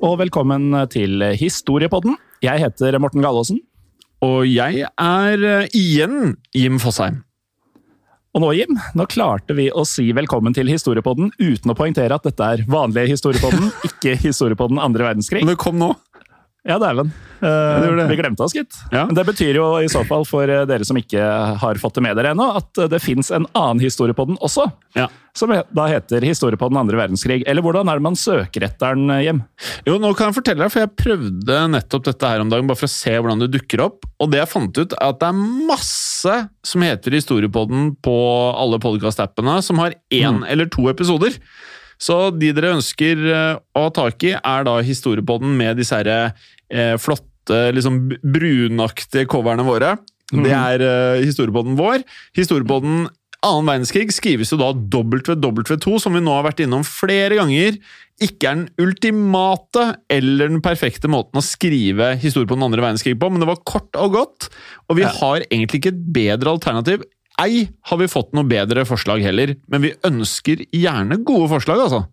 Og velkommen til Historiepodden. Jeg heter Morten Gallaasen. Og jeg er eh, igjen Jim Fosheim. Og nå, Jim, nå klarte vi å si velkommen til Historiepodden uten å poengtere at dette er vanlige Historiepodden, ikke Historiepodden andre verdenskrig. Men det kom nå. Ja, dæven. Uh, gjorde vi glemte oss, gitt. Ja. Men det betyr jo i så fall for eh, dere som ikke har fått det med dere ennå, at eh, det fins en annen Historiepodden også. Ja. Som da heter Historiepodden andre verdenskrig. Eller hvordan er det man søker etter den, hjem? Jo, nå kan jeg fortelle deg, for jeg prøvde nettopp dette her om dagen, bare for å se hvordan det dukker opp. Og det jeg fant ut, er at det er masse som heter Historiepodden på alle podkast-appene, som har én eller to episoder. Så de dere ønsker eh, å ha tak i, er da Historiepodden med disse eh, flotte, liksom brunaktige coverne våre. Det er eh, historiebåten vår. Historiebåten annen verdenskrig skrives jo da WW2, som vi nå har vært innom flere ganger, ikke er den ultimate eller den perfekte måten å skrive historie på den andre verdenskrig på, men det var kort og godt, og vi har egentlig ikke et bedre alternativ. Ei har vi fått noe bedre forslag heller, men vi ønsker gjerne gode forslag, altså.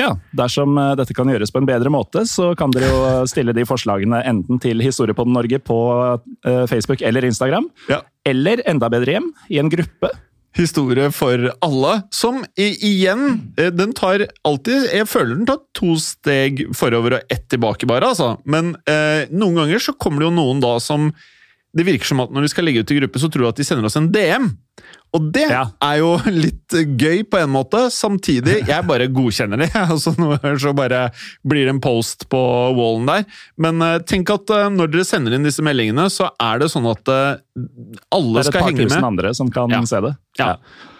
Ja, Dersom eh, dette kan gjøres på en bedre måte, så kan dere jo stille de forslagene enten til Historiepodden Norge på eh, Facebook eller Instagram, Ja. eller enda bedre hjem, i en gruppe. Historie for alle, som igjen eh, Den tar alltid Jeg føler den tar to steg forover og ett tilbake, bare, altså. Men eh, noen ganger så kommer det jo noen da som Det virker som at når de skal legge ut i gruppe, så tror de at de sender oss en DM. Og det Ja. er jo litt gøy på en måte. Samtidig, jeg bare godkjenner det. altså så bare blir det en post på wallen der. Men eh, tenk at eh, når dere sender inn disse meldingene, så er det sånn at eh, alle Det er et par tusen andre som kan Ja. se det. Ja.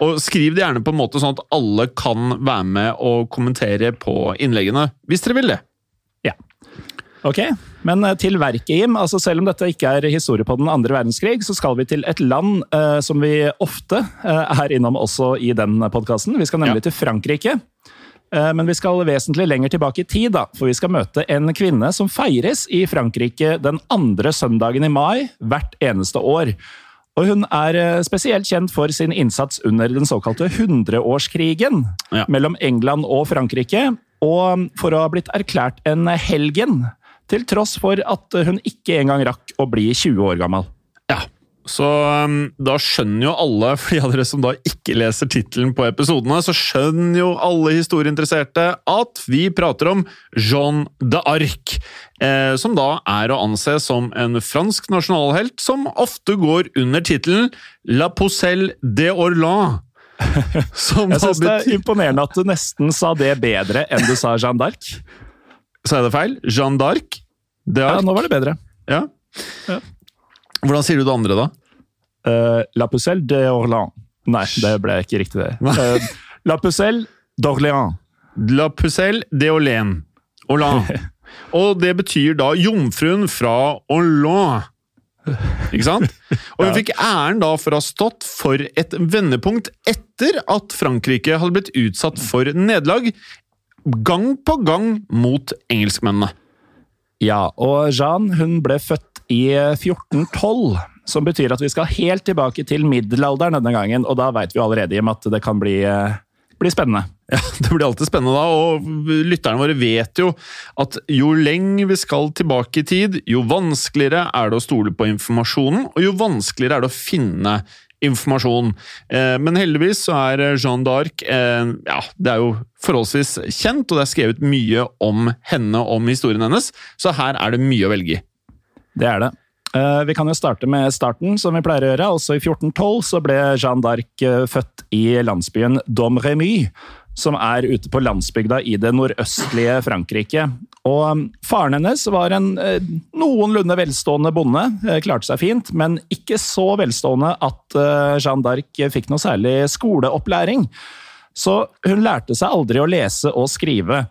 Og skriv det gjerne på en måte sånn at alle kan være med og kommentere på innleggene, hvis dere vil det. Ok, men eh, til verket, Jim. Altså, selv om dette ikke er historie på den andre verdenskrig, så skal vi til et land uh, som vi ofte uh, er innom også i den podkasten. Vi skal nemlig Ja. til Frankrike. Uh, men vi skal vesentlig lenger tilbake i tid, da, for vi skal møte en kvinne som feires i Frankrike den andre søndagen i mai hvert eneste år. Og hun er spesielt kjent for sin innsats under den såkalte hundreårskrigen Ja. mellom England og Frankrike, og for å ha blitt erklært en helgen, til tross for at hun ikke engang rakk å bli 20 år gammel. Ja. Så um, da skjønner jo alle, for de av dere som da ikke leser tittelen på episodene, så skjønner jo alle historieinteresserte at vi prater om Jeanne d'Arc. Eh, som da er å anse som en fransk nasjonalhelt som ofte går under tittelen La Pousselle de Orlan. Som Jeg syns det er imponerende at du nesten sa det bedre enn du sa Jeanne d'Arc. Sa jeg det feil? Jeanne d'Arc? Ja, nå var det bedre. Ja. Ja. Hvordan sier du det andre, da? Uh, La Pucelle de Orléans. Nei, det ble ikke riktig, det. Uh, La Pucelle d'Orléans. La Pucelle de Orléans. Orléans. Og det betyr da jomfruen fra Orléans. Ikke sant? Og hun fikk æren da for å ha stått for et vendepunkt etter at Frankrike hadde blitt utsatt for nederlag gang på gang mot engelskmennene. Ja, og Jeanne hun ble født i 1412, som betyr at vi skal helt tilbake til middelalderen denne gangen, og da veit vi allerede om at det kan bli, eh, bli spennende. Ja, Det blir alltid spennende da, og lytterne våre vet jo at jo lenger vi skal tilbake i tid, jo vanskeligere er det å stole på informasjonen, og jo vanskeligere er det å finne informasjon. Eh, Men heldigvis så er Jeanne d'Arc eh, ja, det er jo forholdsvis kjent, og det er skrevet mye om henne, om historien hennes, så her er det mye å velge i. Det er det. Eh, Vi kan jo starte med starten, som vi pleier å gjøre. Altså I 1412 så ble Jeanne d'Arc eh, født i landsbyen Domremy, som er ute på landsbygda i det nordøstlige Frankrike. Og um, Faren hennes var en eh, noenlunde velstående bonde, eh, klarte seg fint, men ikke så velstående at eh, Jeanne d'Arc fikk noe særlig skoleopplæring. Så hun lærte seg aldri å lese og skrive.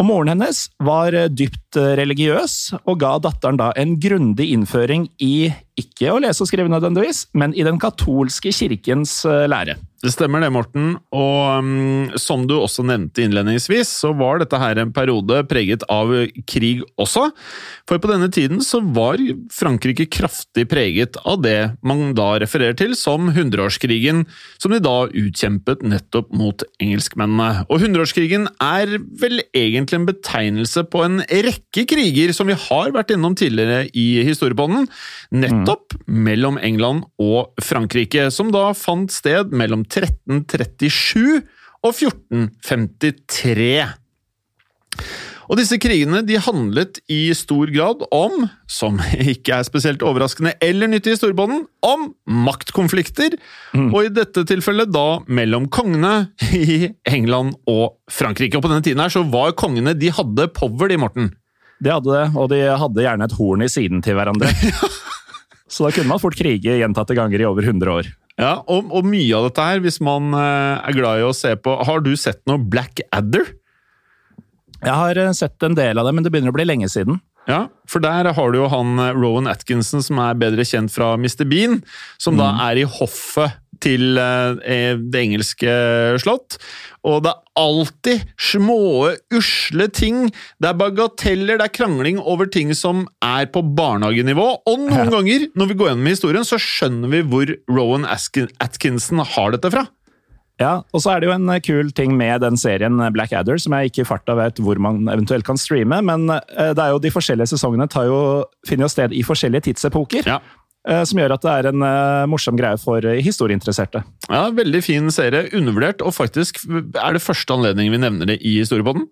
Og Moren hennes var eh, eh, religiøs, og ga datteren da en grundig innføring i ikke å lese og skrive nødvendigvis, men i den katolske kirkens eh, lære. Det stemmer det, Morten. Og um, som du også nevnte innledningsvis, så var dette her en periode preget av krig også. For på denne tiden så var Frankrike kraftig preget av det man da refererer til som hundreårskrigen, som de da utkjempet nettopp mot engelskmennene. Og hundreårskrigen er vel egentlig en betegnelse på en rekke kriger som vi har vært innom tidligere i historiebånden, nettopp mellom England og Frankrike, som da fant sted mellom 1337 og 1453. Og disse krigene de handlet i stor grad om, som ikke er spesielt overraskende eller nyttig i storbånden, om maktkonflikter, og i dette tilfellet da mellom kongene i England og Frankrike. Og på denne tiden her så var kongene De hadde power, de, Morten. De hadde det, og de hadde gjerne et horn i siden til hverandre. Så da kunne man fort krige gjentatte ganger i over 100 år. Ja, og, og mye av dette her, hvis man eh, er glad i å se på Har du sett noe Black Adder? Jeg har eh, sett en del av det, men det begynner å bli lenge siden. Ja, for der har du jo han eh, Rowan Atkinson, som er bedre kjent fra Mr. Bean, som da er i hoffet til eh, det engelske slott. Og det er alltid små, usle ting. Det er bagateller, det er krangling over ting som er på barnehagenivå. Og noen ganger, når vi går gjennom historien, så skjønner vi hvor Rowan Atkinson har dette fra. Ja, og så er det jo en eh, kul ting med den serien eh, Black Adder, som jeg ikke i farta vet hvor man eventuelt kan streame, men eh, det er jo de forskjellige sesongene tar jo, finner jo sted i forskjellige tidsepoker. Ja. Eh, Som gjør at det er en eh, morsom greie for eh, historieinteresserte. Ja, Veldig fin serie. Undervurdert, og faktisk er det første anledning vi nevner det i Historiepodden.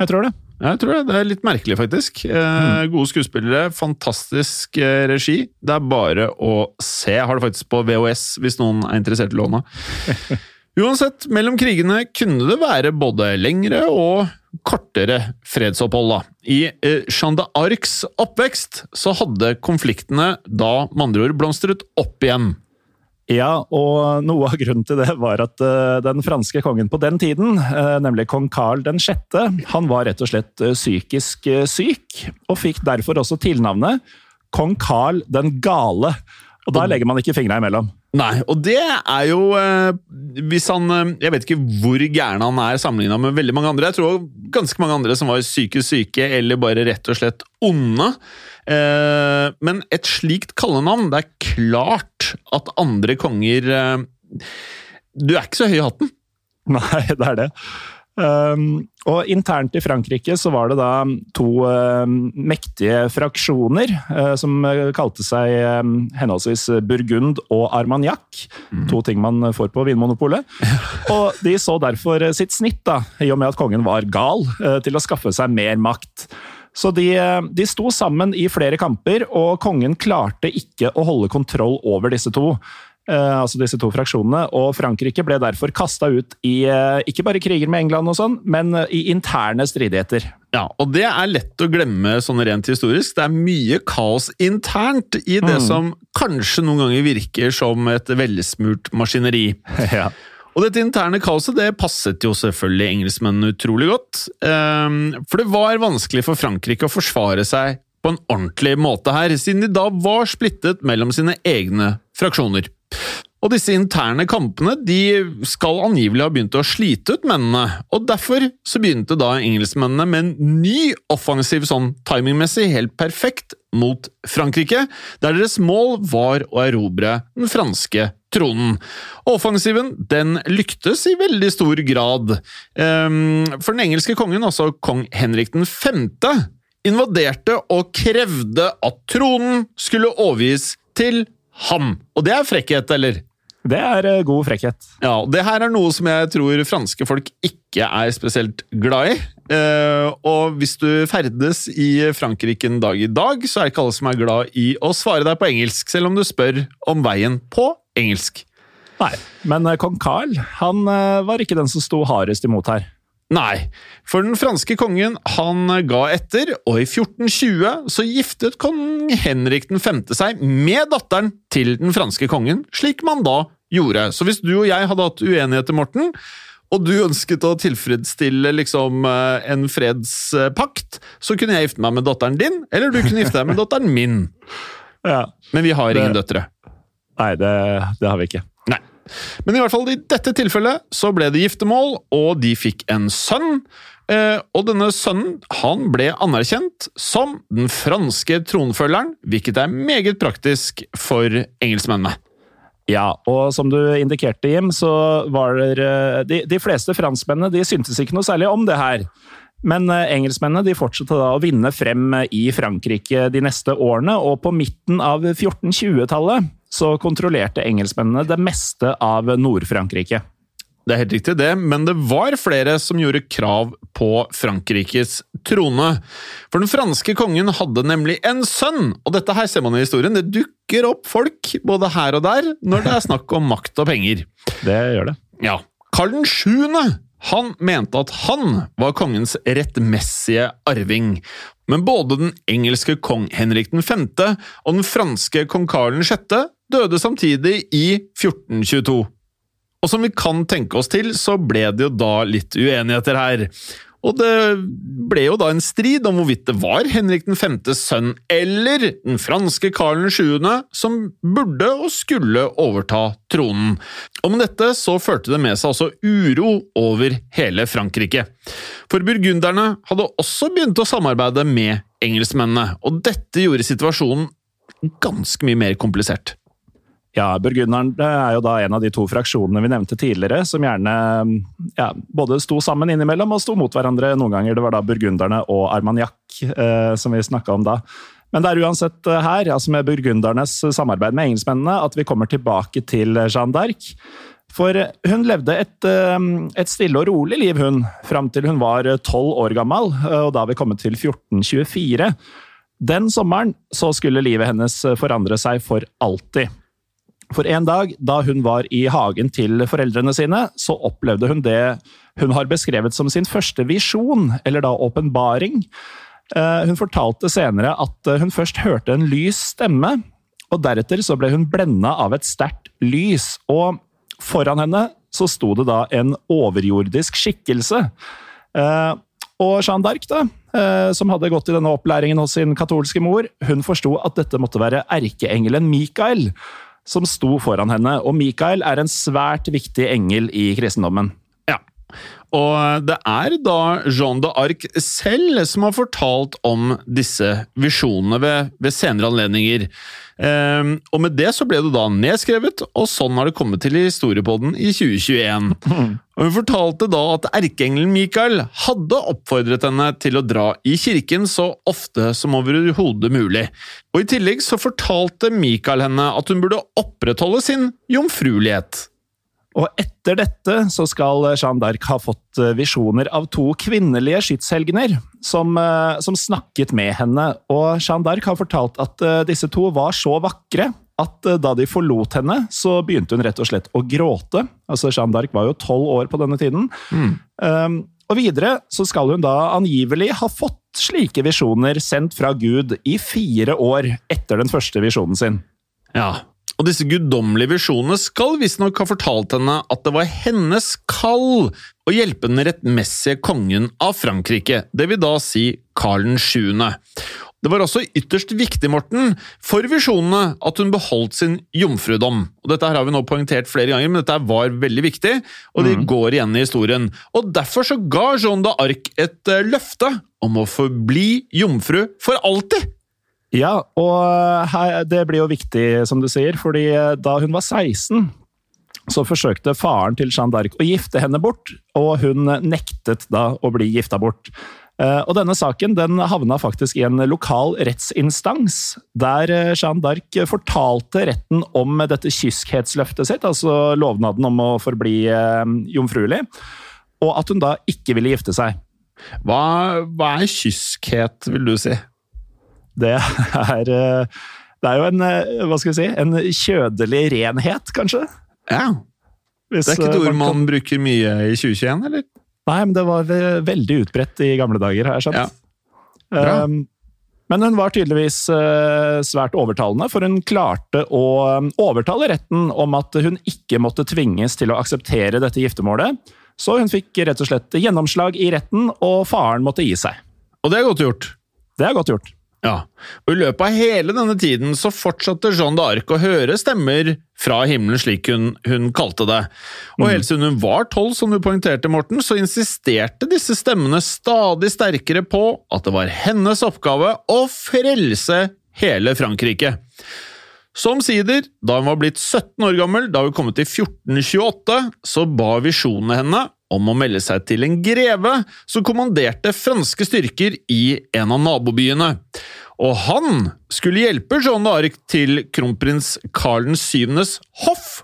Jeg tror det. Jeg tror det. Det er litt merkelig, faktisk. Mm. Gode skuespillere, fantastisk regi. Det er bare å se. Jeg har det faktisk på VHS, hvis noen er interessert i låna. Uansett, mellom krigene kunne det være både lengre og kortere fredsopphold. da. I eh, Jeanne d'Arcs oppvekst så hadde konfliktene da med andre ord blomstret opp igjen. Ja, og noe av grunnen til det var at eh, den franske kongen på den tiden, eh, nemlig kong Carl 6., han var rett og slett eh, psykisk syk, og fikk derfor også tilnavnet kong Carl den gale. Og da legger man ikke fingra imellom. Nei, og det er jo eh, Hvis han eh, Jeg vet ikke hvor gæren han er sammenligna med veldig mange andre. Jeg tror ganske mange andre som var psykisk syke eller bare rett og slett onde. Eh, men et slikt kallenavn Det er klart at andre konger eh, Du er ikke så høy i hatten. Nei, det er det. Um, og internt i Frankrike så var det da to uh, mektige fraksjoner uh, som uh, kalte seg um, henholdsvis Burgund og Armagnac. To ting man får på Vinmonopolet. og de så derfor uh, sitt snitt, da, i og med at kongen var gal, uh, til å skaffe seg mer makt. Så de, de sto sammen i flere kamper, og kongen klarte ikke å holde kontroll over disse to. Eh, altså disse to fraksjonene, og Frankrike ble derfor kasta ut i eh, ikke bare kriger med England, og sånn, men eh, i interne stridigheter. Ja, og det er lett å glemme sånn rent historisk. Det er mye kaos internt i det som kanskje noen ganger virker som et velsmurt maskineri. ja. Og dette interne kaoset det passet jo selvfølgelig engelskmennene utrolig godt. ehm, For det var vanskelig for Frankrike å forsvare seg på en ordentlig måte her, siden de da var splittet mellom sine egne fraksjoner. Og disse interne kampene de skal angivelig ha begynt å slite ut mennene, og derfor så begynte da engelskmennene med en ny offensiv sånn timingmessig helt perfekt mot Frankrike, der deres mål var å erobre den franske tronen. Offensiven den lyktes i veldig stor grad, ehm, for den engelske kongen, altså kong Henrik 5., invaderte og krevde at tronen skulle overgis til ham. Og det er frekkhet, eller? Det er eh, god frekkhet. Ja, og Det her er noe som jeg tror franske folk ikke er spesielt glad i. Eh, og hvis du ferdes i Frankrike en dag i dag, så er ikke alle som er glad i å svare deg på engelsk, selv om du spør om veien på engelsk. Nei, men eh, kong Carl han var ikke den som sto hardest imot her. Nei, for den franske kongen han ga etter, og i 1420 så giftet kong Henrik 5. seg med datteren til den franske kongen, slik man da gjorde. Så hvis du og jeg hadde hatt uenigheter, Morten, og du ønsket å tilfredsstille liksom eh, en fredspakt, så kunne jeg gifte meg med datteren din, eller du kunne gifte deg med datteren min. Ja, Men vi har ingen Det- døtre. Nei, det, det har vi ikke. Men i hvert fall i dette tilfellet så ble det giftermål, og de fikk en sønn. Eh, og denne sønnen han ble anerkjent som den franske tronfølgeren, hvilket er meget praktisk for engelskmennene. Ja, og som du indikerte, Jim, så var det eh, De, de fleste franskmennene de syntes ikke noe særlig om det her. Men eh, engelskmennene de fortsatte da å vinne frem i Frankrike de neste årene, og på midten av 1420-tallet så kontrollerte engelskmennene det meste av Nord-Frankrike. Det er helt riktig, det, men det var flere som gjorde krav på Frankrikes trone. For den franske kongen hadde nemlig en sønn, og dette her ser man i historien. Det dukker opp folk både her og der når det er snakk om makt og penger. Det gjør det. Ja, Karl den 7. Han mente at han var kongens rettmessige arving. Men både den engelske kong Henrik 5. og den franske kong Karl 6. døde samtidig i 1422. Og som vi kan tenke oss til, så ble det jo da litt uenigheter her. Og det ble jo da en strid om hvorvidt det var Henrik 5.s sønn eller den franske Karl 7. som burde og skulle overta tronen. Og med dette så førte det med seg også uro over hele Frankrike. For burgunderne hadde også begynt å samarbeide med engelskmennene, og dette gjorde situasjonen ganske mye mer komplisert. Ja, Burgunderen er jo da en av de to fraksjonene vi nevnte tidligere, som gjerne ja, både sto sammen innimellom og sto mot hverandre noen ganger. Det var da burgunderne og Armagnac eh, som vi snakka om da. Men det er uansett eh, her, altså med burgundernes samarbeid med engelskmennene, at vi kommer tilbake til Jeanne d'Arc. For hun levde et, eh, et stille og rolig liv, hun, fram til hun var tolv år gammel, eh, og da vi kommet til 1424. Den sommeren så skulle livet hennes forandre seg for alltid. For en dag da hun var i hagen til foreldrene sine, så opplevde hun det hun har beskrevet som sin første visjon, eller da åpenbaring. Eh, Hun fortalte senere at eh, hun først hørte en lys stemme, og deretter så ble hun blenda av et sterkt lys, og foran henne så sto det da en overjordisk skikkelse. Eh, Og Jeanne d'Arc, da, som hadde gått i denne opplæringen hos sin katolske mor, hun forsto at dette måtte være erkeengelen Mikael som sto foran henne, og Mikael er en svært viktig engel i kristendommen. Og det er da Jeanne d'Arc selv som har fortalt om disse visjonene ved, ved senere anledninger. Um, og med det så ble det da nedskrevet, og sånn har det kommet til i historiepodden i 2021. Og hun fortalte da at erkeengelen Mikael hadde oppfordret henne til å dra i kirken så ofte som overhodet mulig. Og i tillegg så fortalte Mikael henne at hun burde opprettholde sin jomfruelighet. Og etter dette så skal Jeanne d'Arc ha fått eh, visjoner av to kvinnelige skytshelgener som, eh, som snakket med henne. Og Jeanne d'Arc har fortalt at eh, disse to var så vakre at eh, da de forlot henne, så begynte hun rett og slett å gråte. Altså Jeanne d'Arc var jo tolv år på denne tiden. Um, og videre så skal hun da angivelig ha fått slike visjoner sendt fra Gud i fire år etter den første visjonen sin. Ja, og disse guddommelige visjonene skal visstnok ha fortalt henne at det var hennes kall å hjelpe den rettmessige kongen av Frankrike, det vil da si Karl 7. det var også ytterst viktig, Morten, for visjonene at hun beholdt sin jomfrudom. Og Dette her har vi nå poengtert flere ganger, men dette var veldig viktig, og det går igjen i historien. Og Derfor så ga Jeanne d'Arc et eh, løfte om å forbli jomfru for alltid! Ja, og eh, det blir jo viktig, som du sier, fordi eh, da hun var 16 så forsøkte faren til Jeanne d'Arc å gifte henne bort, og hun nektet da å bli gifta bort. Eh, og denne saken den havna faktisk i en lokal rettsinstans, der Jeanne d'Arc fortalte retten om dette kyskhetsløftet sitt, altså lovnaden om å forbli jomfruelig, og at hun da ikke ville gifte seg. Hva, hva er kyskhet, vil du si? Det er Det er jo en, hva skal vi si, en kjødelig renhet, kanskje? Ja. det er ikke et ord man bruker mye i 2021, eller? Nei, men det var veldig utbredt i gamle dager, har jeg skjønt. Ja. Um, men hun var tydeligvis svært overtalende, for hun klarte å um, overtale retten om at hun ikke måtte tvinges til å akseptere dette giftermålet. Så hun fikk rett og slett gjennomslag i retten, og faren måtte gi seg. Og det er godt gjort. Det er godt gjort. Ja, og I løpet av hele denne tiden så fortsatte Jeanne d'Arc å høre stemmer fra himmelen, slik hun, hun kalte det. Og Helt siden hun var tolv, som du poengterte, Morten, så insisterte disse stemmene stadig sterkere på at det var hennes oppgave å frelse hele Frankrike. Som sider, da hun var blitt 17 år gammel, da hun kom til 1428, så ba visjonene henne om å melde seg til en greve som kommanderte franske styrker i en av nabobyene. Og han skulle hjelpe Jeanne d'Arc til kronprins Karl 7.s hoff.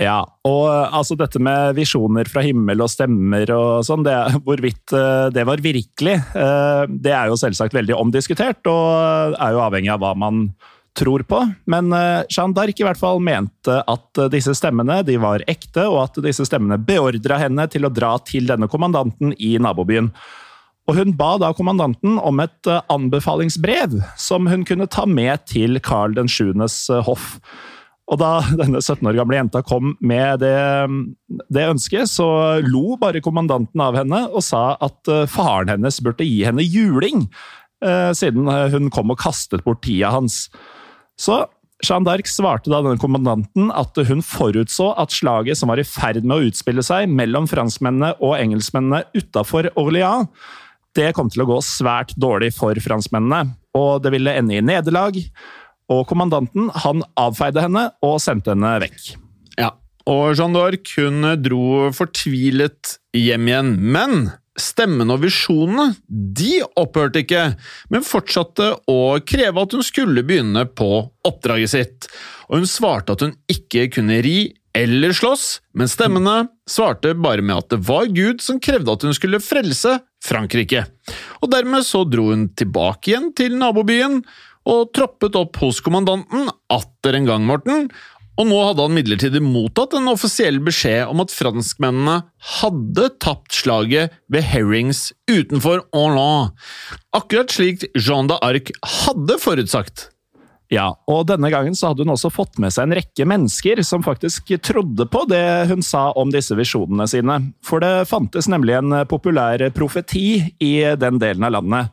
Ja, og altså dette med visjoner fra himmel og stemmer og sånn, det, hvorvidt eh, det var virkelig, eh, det er jo selvsagt veldig omdiskutert, og er jo avhengig av hva man tror på, men eh, Jeanne d'Arc i hvert fall mente at eh, disse stemmene de var ekte, og at disse stemmene beordra henne til å dra til denne kommandanten i nabobyen. Og Hun ba da kommandanten om et eh, anbefalingsbrev som hun kunne ta med til Karl 7.s hoff. Og da denne 17 år gamle jenta kom med det, det, ønsket, så lo bare kommandanten av henne og sa at faren hennes burde gi henne juling, siden hun kom og kastet bort tida hans. Så Jeanne d'Arc svarte da denne kommandanten at hun forutså at slaget som var i ferd med å utspille seg mellom franskmennene og engelskmennene utafor Orléans, det kom til å gå svært dårlig for franskmennene, og det ville ende i nederlag. Og kommandanten han avfeide henne og sendte henne vekk. Ja, og Jeanne d'Arc hun dro fortvilet hjem igjen, men Stemmen og visjonene de opphørte ikke, men fortsatte å kreve at hun skulle begynne på oppdraget sitt. Og hun svarte at hun ikke kunne ri eller slåss, men stemmene svarte bare med at det var Gud som krevde at hun skulle frelse Frankrike. Og dermed så dro hun tilbake igjen til nabobyen og troppet opp hos kommandanten atter en gang, Morten, og nå hadde han midlertidig mottatt en offisiell beskjed om at franskmennene hadde tapt slaget ved Herrings utenfor Orlan, akkurat slik Jean d'Arc hadde forutsagt. Ja, og denne gangen så hadde hun også fått med seg en rekke mennesker som faktisk trodde på det hun sa om disse visjonene sine, for det fantes nemlig en populær profeti i den delen av landet.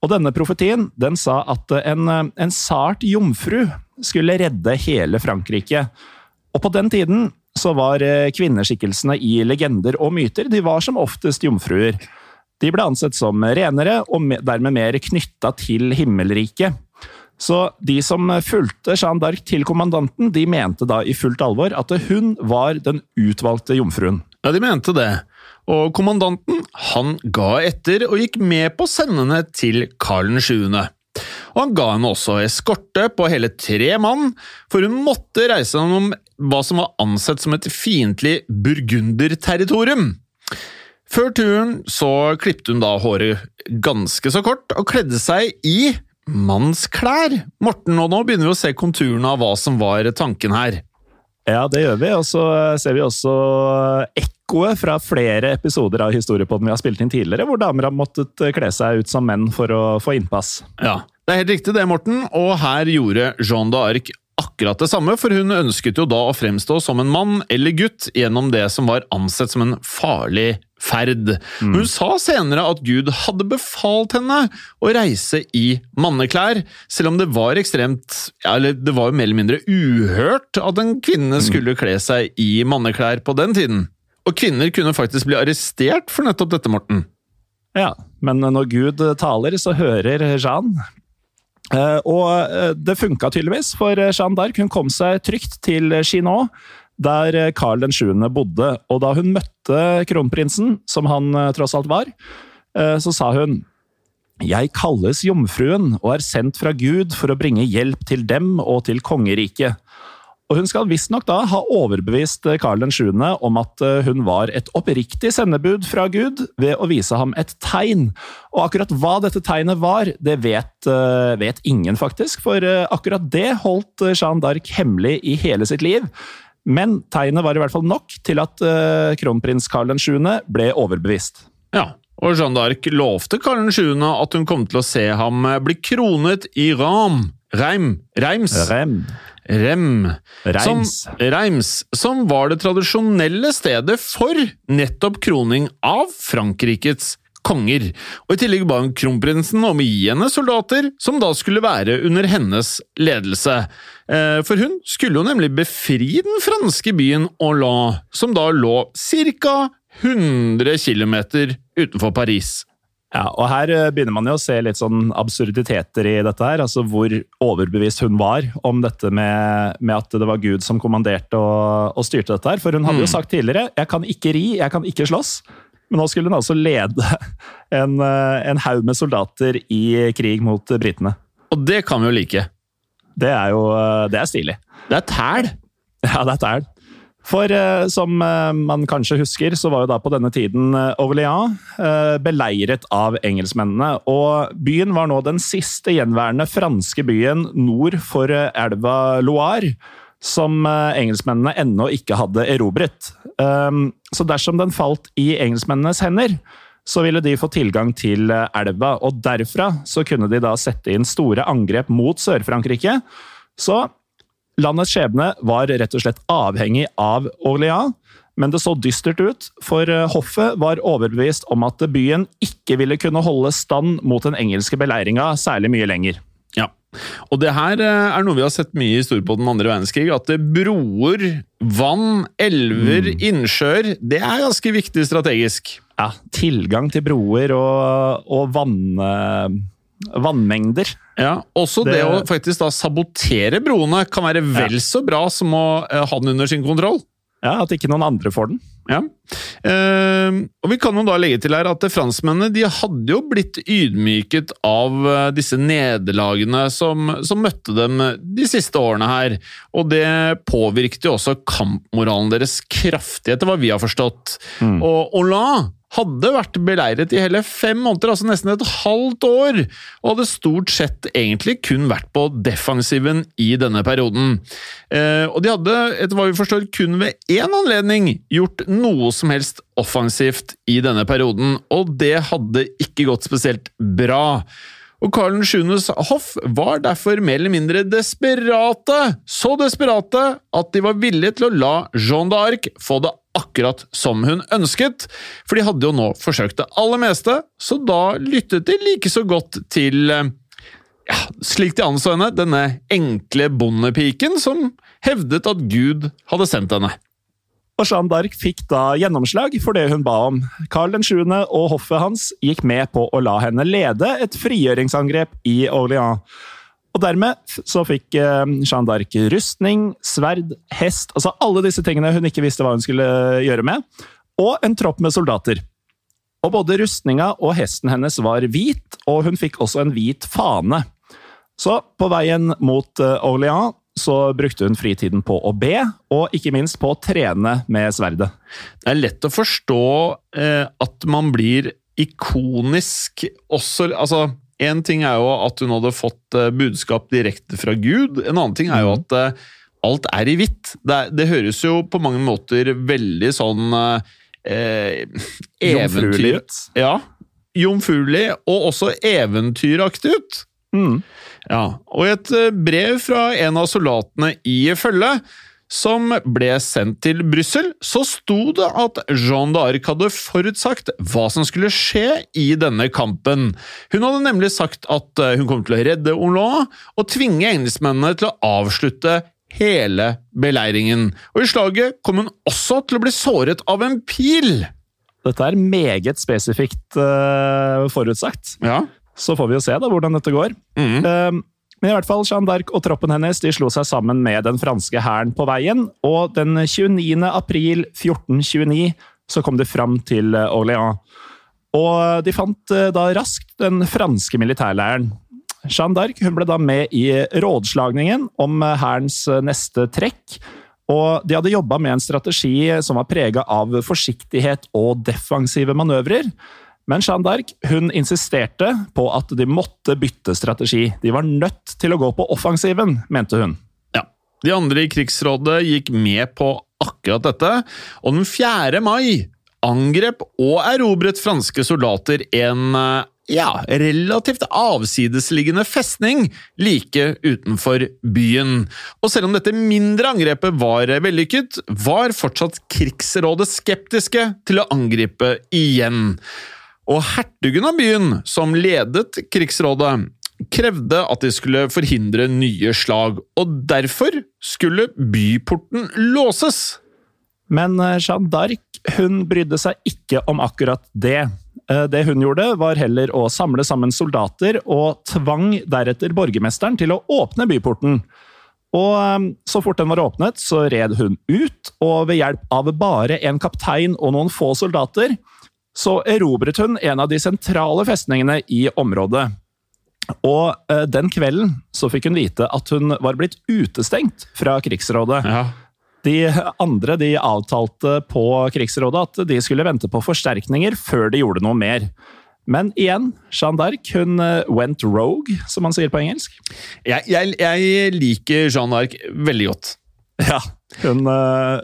Og denne profetien den sa at en, en sart jomfru skulle redde hele Frankrike. Og på den tiden så var eh, kvinneskikkelsene i legender og myter de var som oftest jomfruer. De ble ansett som renere og dermed mer knytta til himmelriket. Så de som fulgte Jeanne d'Arc til kommandanten, de mente da i fullt alvor at hun var den utvalgte jomfruen. Ja, de mente det og kommandanten han ga etter og gikk med på å sende henne til Karl 7. Og han ga henne også eskorte på hele tre mann, for hun måtte reise gjennom hva som var ansett som et fiendtlig burgunderterritorium. Før turen så klipte hun da håret ganske så kort og kledde seg i mannsklær. Morten, og nå begynner vi å se konturene av hva som var tanken her. Ja, det gjør vi, og så ser vi også ekko ekkoet fra flere episoder av Historiepodden vi har spilt inn tidligere, hvor damer har måttet eh, kle seg ut som menn for å få innpass. Ja, det er helt riktig det, Morten, og her gjorde Jeanne d'Arc akkurat det samme, for hun ønsket jo da å fremstå som en mann eller gutt gjennom det som var ansett som en farlig ferd. Hun sa senere at Gud hadde befalt henne å reise i manneklær, selv om det var ekstremt eller det var jo mer eller mindre uhørt at en kvinne skulle kle seg i manneklær på den tiden. Og kvinner kunne faktisk bli arrestert for nettopp dette, Morten. Ja, men når Gud taler, så hører Jeanne. Eh, og eh, det funka tydeligvis, for Jeanne d'Arc hun kom seg trygt til Chinon, der Carl 7. bodde. Og da hun møtte kronprinsen, som han eh, tross alt var, så sa hun jeg kalles jomfruen og er sendt fra Gud for å bringe hjelp til dem og til kongeriket. Og hun skal visstnok da ha overbevist Karl 7. om at eh, hun var et oppriktig sendebud fra Gud ved å vise ham et tegn. Og akkurat hva dette tegnet var, det vet, eh, vet ingen, faktisk. For eh, akkurat det holdt Jeanne d'Arc hemmelig i hele sitt liv. Men tegnet var i hvert fall nok til at kronprins Karl 7. ble overbevist. Ja, og Jeanne d'Arc lovte Karl 7. at hun kom til å se ham bli kronet i Ram. Reim. Reims. Rem. Rem, Reims. Som, Reims, som var det tradisjonelle stedet for nettopp kroning av Frankrikes konger. Og I tillegg ba hun kronprinsen om å gi henne soldater, som da skulle være under hennes ledelse. Eh, for hun skulle jo nemlig befri den franske byen Hollande, som da lå ca. 100 km utenfor Paris. Ja, og Her eh, begynner man jo å se litt sånn absurditeter i dette. her, altså Hvor overbevist hun var om dette med, med at det var Gud som kommanderte og, og, styrte dette. her. For hun hadde jo mm. sagt tidligere 'jeg kan ikke ri, jeg kan ikke slåss'. Men nå skulle hun altså lede en, eh, en haug med soldater i krig mot britene. Og det kan vi jo like. Det er jo eh, det er stilig. Det er tæl. Ja, det er tæl. For eh, som eh, man kanskje husker, så var jo da på denne tiden eh, Orléans eh, beleiret av engelskmennene. Og byen var nå den siste gjenværende franske byen nord for eh, elva Loire. Som eh, engelskmennene ennå ikke hadde erobret. så dersom den falt i engelskmennenes hender, så ville de få tilgang til elva. Og derfra så kunne de da sette inn store angrep mot Sør-Frankrike. Så Landets skjebne var rett og slett avhengig av Orléans, men det så dystert ut, for eh, hoffet var overbevist om at byen ikke ville kunne holde stand mot den engelske beleiringa særlig mye lenger. Ja, og det her eh, er noe vi har sett mye i historien på den andre verdenskrig. At broer, vann, elver, mm. innsjøer Det er ganske viktig strategisk. Ja, tilgang til broer og, og vann eh, vannmengder. Ja, Også det, det, å faktisk da sabotere broene kan være vel ja. så bra som å uh, ha den under sin kontroll. Ja, At ikke noen andre får den. Ja. Uh, og Vi kan jo da legge til her at franskmennene de hadde jo blitt ydmyket av uh, disse nederlagene som, som, møtte dem de siste årene her. Og det påvirket jo også kampmoralen deres kraftig, etter hva vi har forstått. Mm. Og Hollande hadde vært beleiret i hele fem måneder, altså nesten et halvt år, og hadde stort sett egentlig kun vært på defensiven i denne perioden. Eh, og de hadde, etter hva vi forstår, kun ved én anledning gjort noe som helst offensivt i denne perioden, og det hadde ikke gått spesielt bra. Og Karl 7.s hoff var derfor mer eller mindre desperate, så desperate at de var villige til å la Jeanne d'Arc få det akkurat som hun ønsket, for de hadde jo nå forsøkt det aller meste, så da lyttet de like så godt til eh, ja, slik de anså henne, denne enkle bondepiken som hevdet at Gud hadde sendt henne. Og Jeanne d'Arc fikk da gjennomslag for det hun ba om. Karl 7. og hoffet hans gikk med på å la henne lede et frigjøringsangrep i Orléans. Og dermed så fikk eh, Jeanne d'Arc rustning, sverd, hest Altså alle disse tingene hun ikke visste hva hun skulle gjøre med. Og en tropp med soldater. Og både rustninga og hesten hennes var hvit, og hun fikk også en hvit fane. Så på veien mot eh, Orléans så brukte hun fritiden på å be, og ikke minst på å trene med sverdet. Det er lett å forstå eh, at man blir ikonisk også Altså, én ting er jo at hun hadde fått eh, budskap direkte fra Gud, en annen ting er jo mm. at eh, alt er i hvitt. Det, det, høres jo på mange måter veldig sånn eh, Jomfruelig ut. Ja. Jomfruelig, og også eventyraktig ut. Mm. Ja, og i et eh, brev fra en av soldatene i følget, som ble sendt til Brussel, så sto det at Jeanne d'Arc hadde forutsagt hva som skulle skje i denne kampen. Hun hadde nemlig sagt at eh, hun kom til å redde Orlon og tvinge engelskmennene til å avslutte hele beleiringen. Og i slaget kom hun også til å bli såret av en pil! Dette er meget spesifikt uh, forutsagt. Ja. Så får vi jo se da hvordan dette går. Mhm. Uh, men i hvert fall, Jeanne d'Arc og troppen hennes de slo seg sammen med den franske hæren på veien, og den 29. april 1429 så kom de fram til eh, Orléans. Og de fant uh, da raskt den franske militærleiren. Jeanne d'Arc ble da med i rådslagningen om uh, hærens neste trekk. Og de hadde jobba med en strategi som var prega av forsiktighet og defensive manøvrer. Men Jeanne d'Arc hun insisterte på at de måtte bytte strategi. De var nødt til å gå på offensiven, mente hun. Ja. De andre i krigsrådet gikk med på akkurat dette, og den 4. mai angrep og erobret franske soldater en eh, ja, relativt avsidesliggende festning like utenfor byen. Og selv om dette mindre angrepet var vellykket, var fortsatt krigsrådet skeptiske til å angripe igjen. Og hertugen av byen, som ledet krigsrådet, krevde at de skulle forhindre nye slag, og derfor skulle byporten låses. Men eh, Jeanne d'Arc hun brydde seg ikke om akkurat det. Eh, Det hun gjorde, var heller å samle sammen soldater, og tvang deretter borgermesteren til å åpne byporten. Og eh, så fort den var åpnet, så red hun ut, og ved hjelp av bare en kaptein og noen få soldater, så erobret hun en av de sentrale festningene i området. Og eh, den kvelden så fikk hun vite at hun var blitt utestengt fra krigsrådet. Ja. De andre de avtalte på krigsrådet at de skulle vente på forsterkninger før de gjorde noe mer. Men igjen, Jeanne d'Arc hun eh, went rogue, som man sier på engelsk. Jeg, jeg, jeg liker Jeanne d'Arc veldig godt. Ja, hun, eh,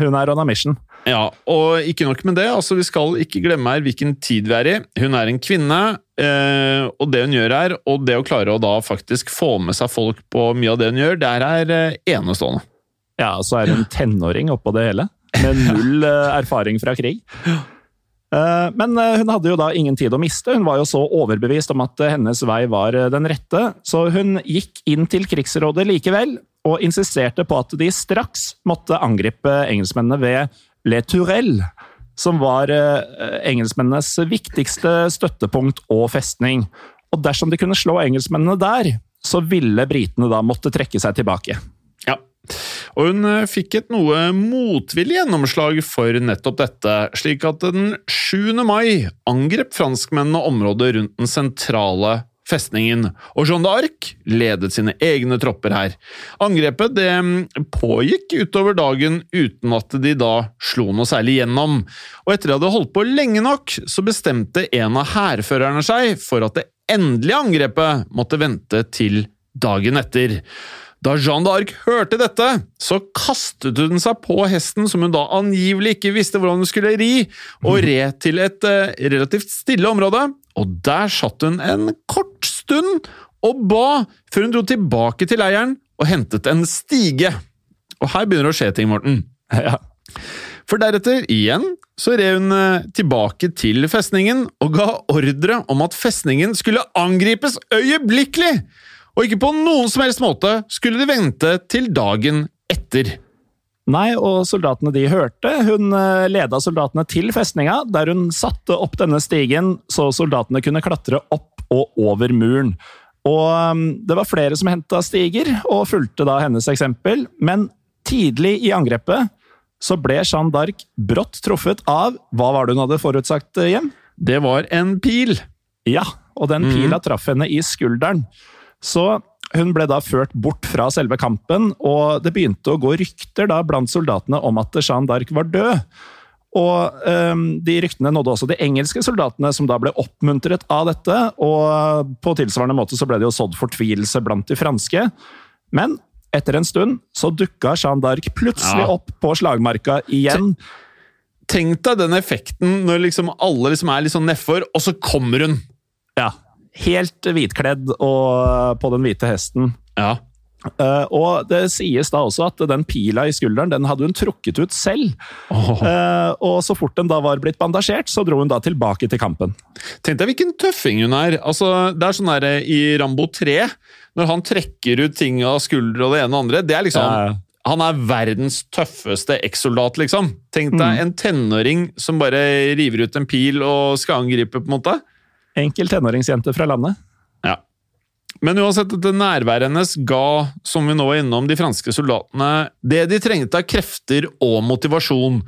hun er on a mission. Ja, og ikke nok med det, altså vi skal ikke glemme her hvilken tid vi er i. Hun er en kvinne, eh, og det hun gjør her, og det å klare å da faktisk få med seg folk på mye av det hun gjør, det er eh, enestående. Ja, og så er hun tenåring oppå det hele, med null eh, erfaring fra krig. Men hun hadde jo da ingen tid å miste, hun var jo så overbevist om at hennes vei var den rette, så hun gikk inn til krigsrådet likevel, og insisterte på at de straks måtte angripe engelskmennene ved Le Tourelle, som var eh, engelskmennenes viktigste støttepunkt og festning. Og dersom de kunne slå engelskmennene der, så ville britene da måtte trekke seg tilbake. Ja. Og hun eh, fikk et noe motvillig gjennomslag for nettopp dette, slik at den 7. mai angrep franskmennene området rundt den sentrale festningen, og Jeanne d'Arc ledet sine egne tropper her. Angrepet det mm, pågikk utover dagen uten at de da slo noe særlig gjennom, og etter de hadde holdt på lenge nok, så bestemte en av hærførerne seg for at det endelige angrepet måtte vente til dagen etter. Da Jeanne d'Arc hørte dette, så kastet hun seg på hesten som hun da angivelig ikke visste hvordan hun skulle ri, og red til et eh, relativt stille område, og der satt hun en kort stund og ba, før hun dro tilbake til leiren og hentet en stige. Og her begynner det å skje ting, Morten. Ja. For deretter, igjen, så red hun eh, tilbake til festningen og ga ordre om at festningen skulle angripes øyeblikkelig! Og ikke på noen som helst måte skulle de vente til dagen etter. Nei, og soldatene de hørte. Hun eh, leda soldatene til festninga, der hun satte opp denne stigen så soldatene kunne klatre opp og over muren. Og um, det var flere som henta stiger, og fulgte da hennes eksempel. Men tidlig i angrepet så ble Jeanne d'Arc brått truffet av Hva var det hun hadde forutsagt, eh, Hjem? Det var en pil. Ja, og den pila traff henne i skulderen. Så hun ble da ført bort fra selve kampen, og det begynte å gå rykter da blant soldatene om at Jeanne d'Arc var død. Og um, de ryktene nådde også de engelske soldatene, som da ble oppmuntret av dette. Og på tilsvarende måte så ble det jo sådd fortvilelse blant de franske. Men etter en stund så dukka Jeanne d'Arc plutselig Ja. opp på slagmarka igjen. Tenk deg den effekten når liksom alle liksom er litt sånn nedfor, og så kommer hun! Ja, helt hvitkledd og på den hvite hesten. Ja. Uh, og det sies da også at den pila i skulderen den hadde hun trukket ut selv. Eh, og så fort den da var blitt bandasjert, så dro hun da tilbake til kampen. Tenk deg hvilken tøffing hun er. Altså, det er sånn der eh, i Rambo 3, når han trekker ut ting av skuldre og det ene og andre. Det er liksom Ja. Han er verdens tøffeste ekssoldat, liksom. Tenk deg Mm. en tenåring som bare river ut en pil og skal angripe, på en måte. Enkel tenåringsjente fra landet. Ja. Men uansett, dette nærværet hennes ga, som vi nå var innom, de franske soldatene det de trengte av krefter og motivasjon.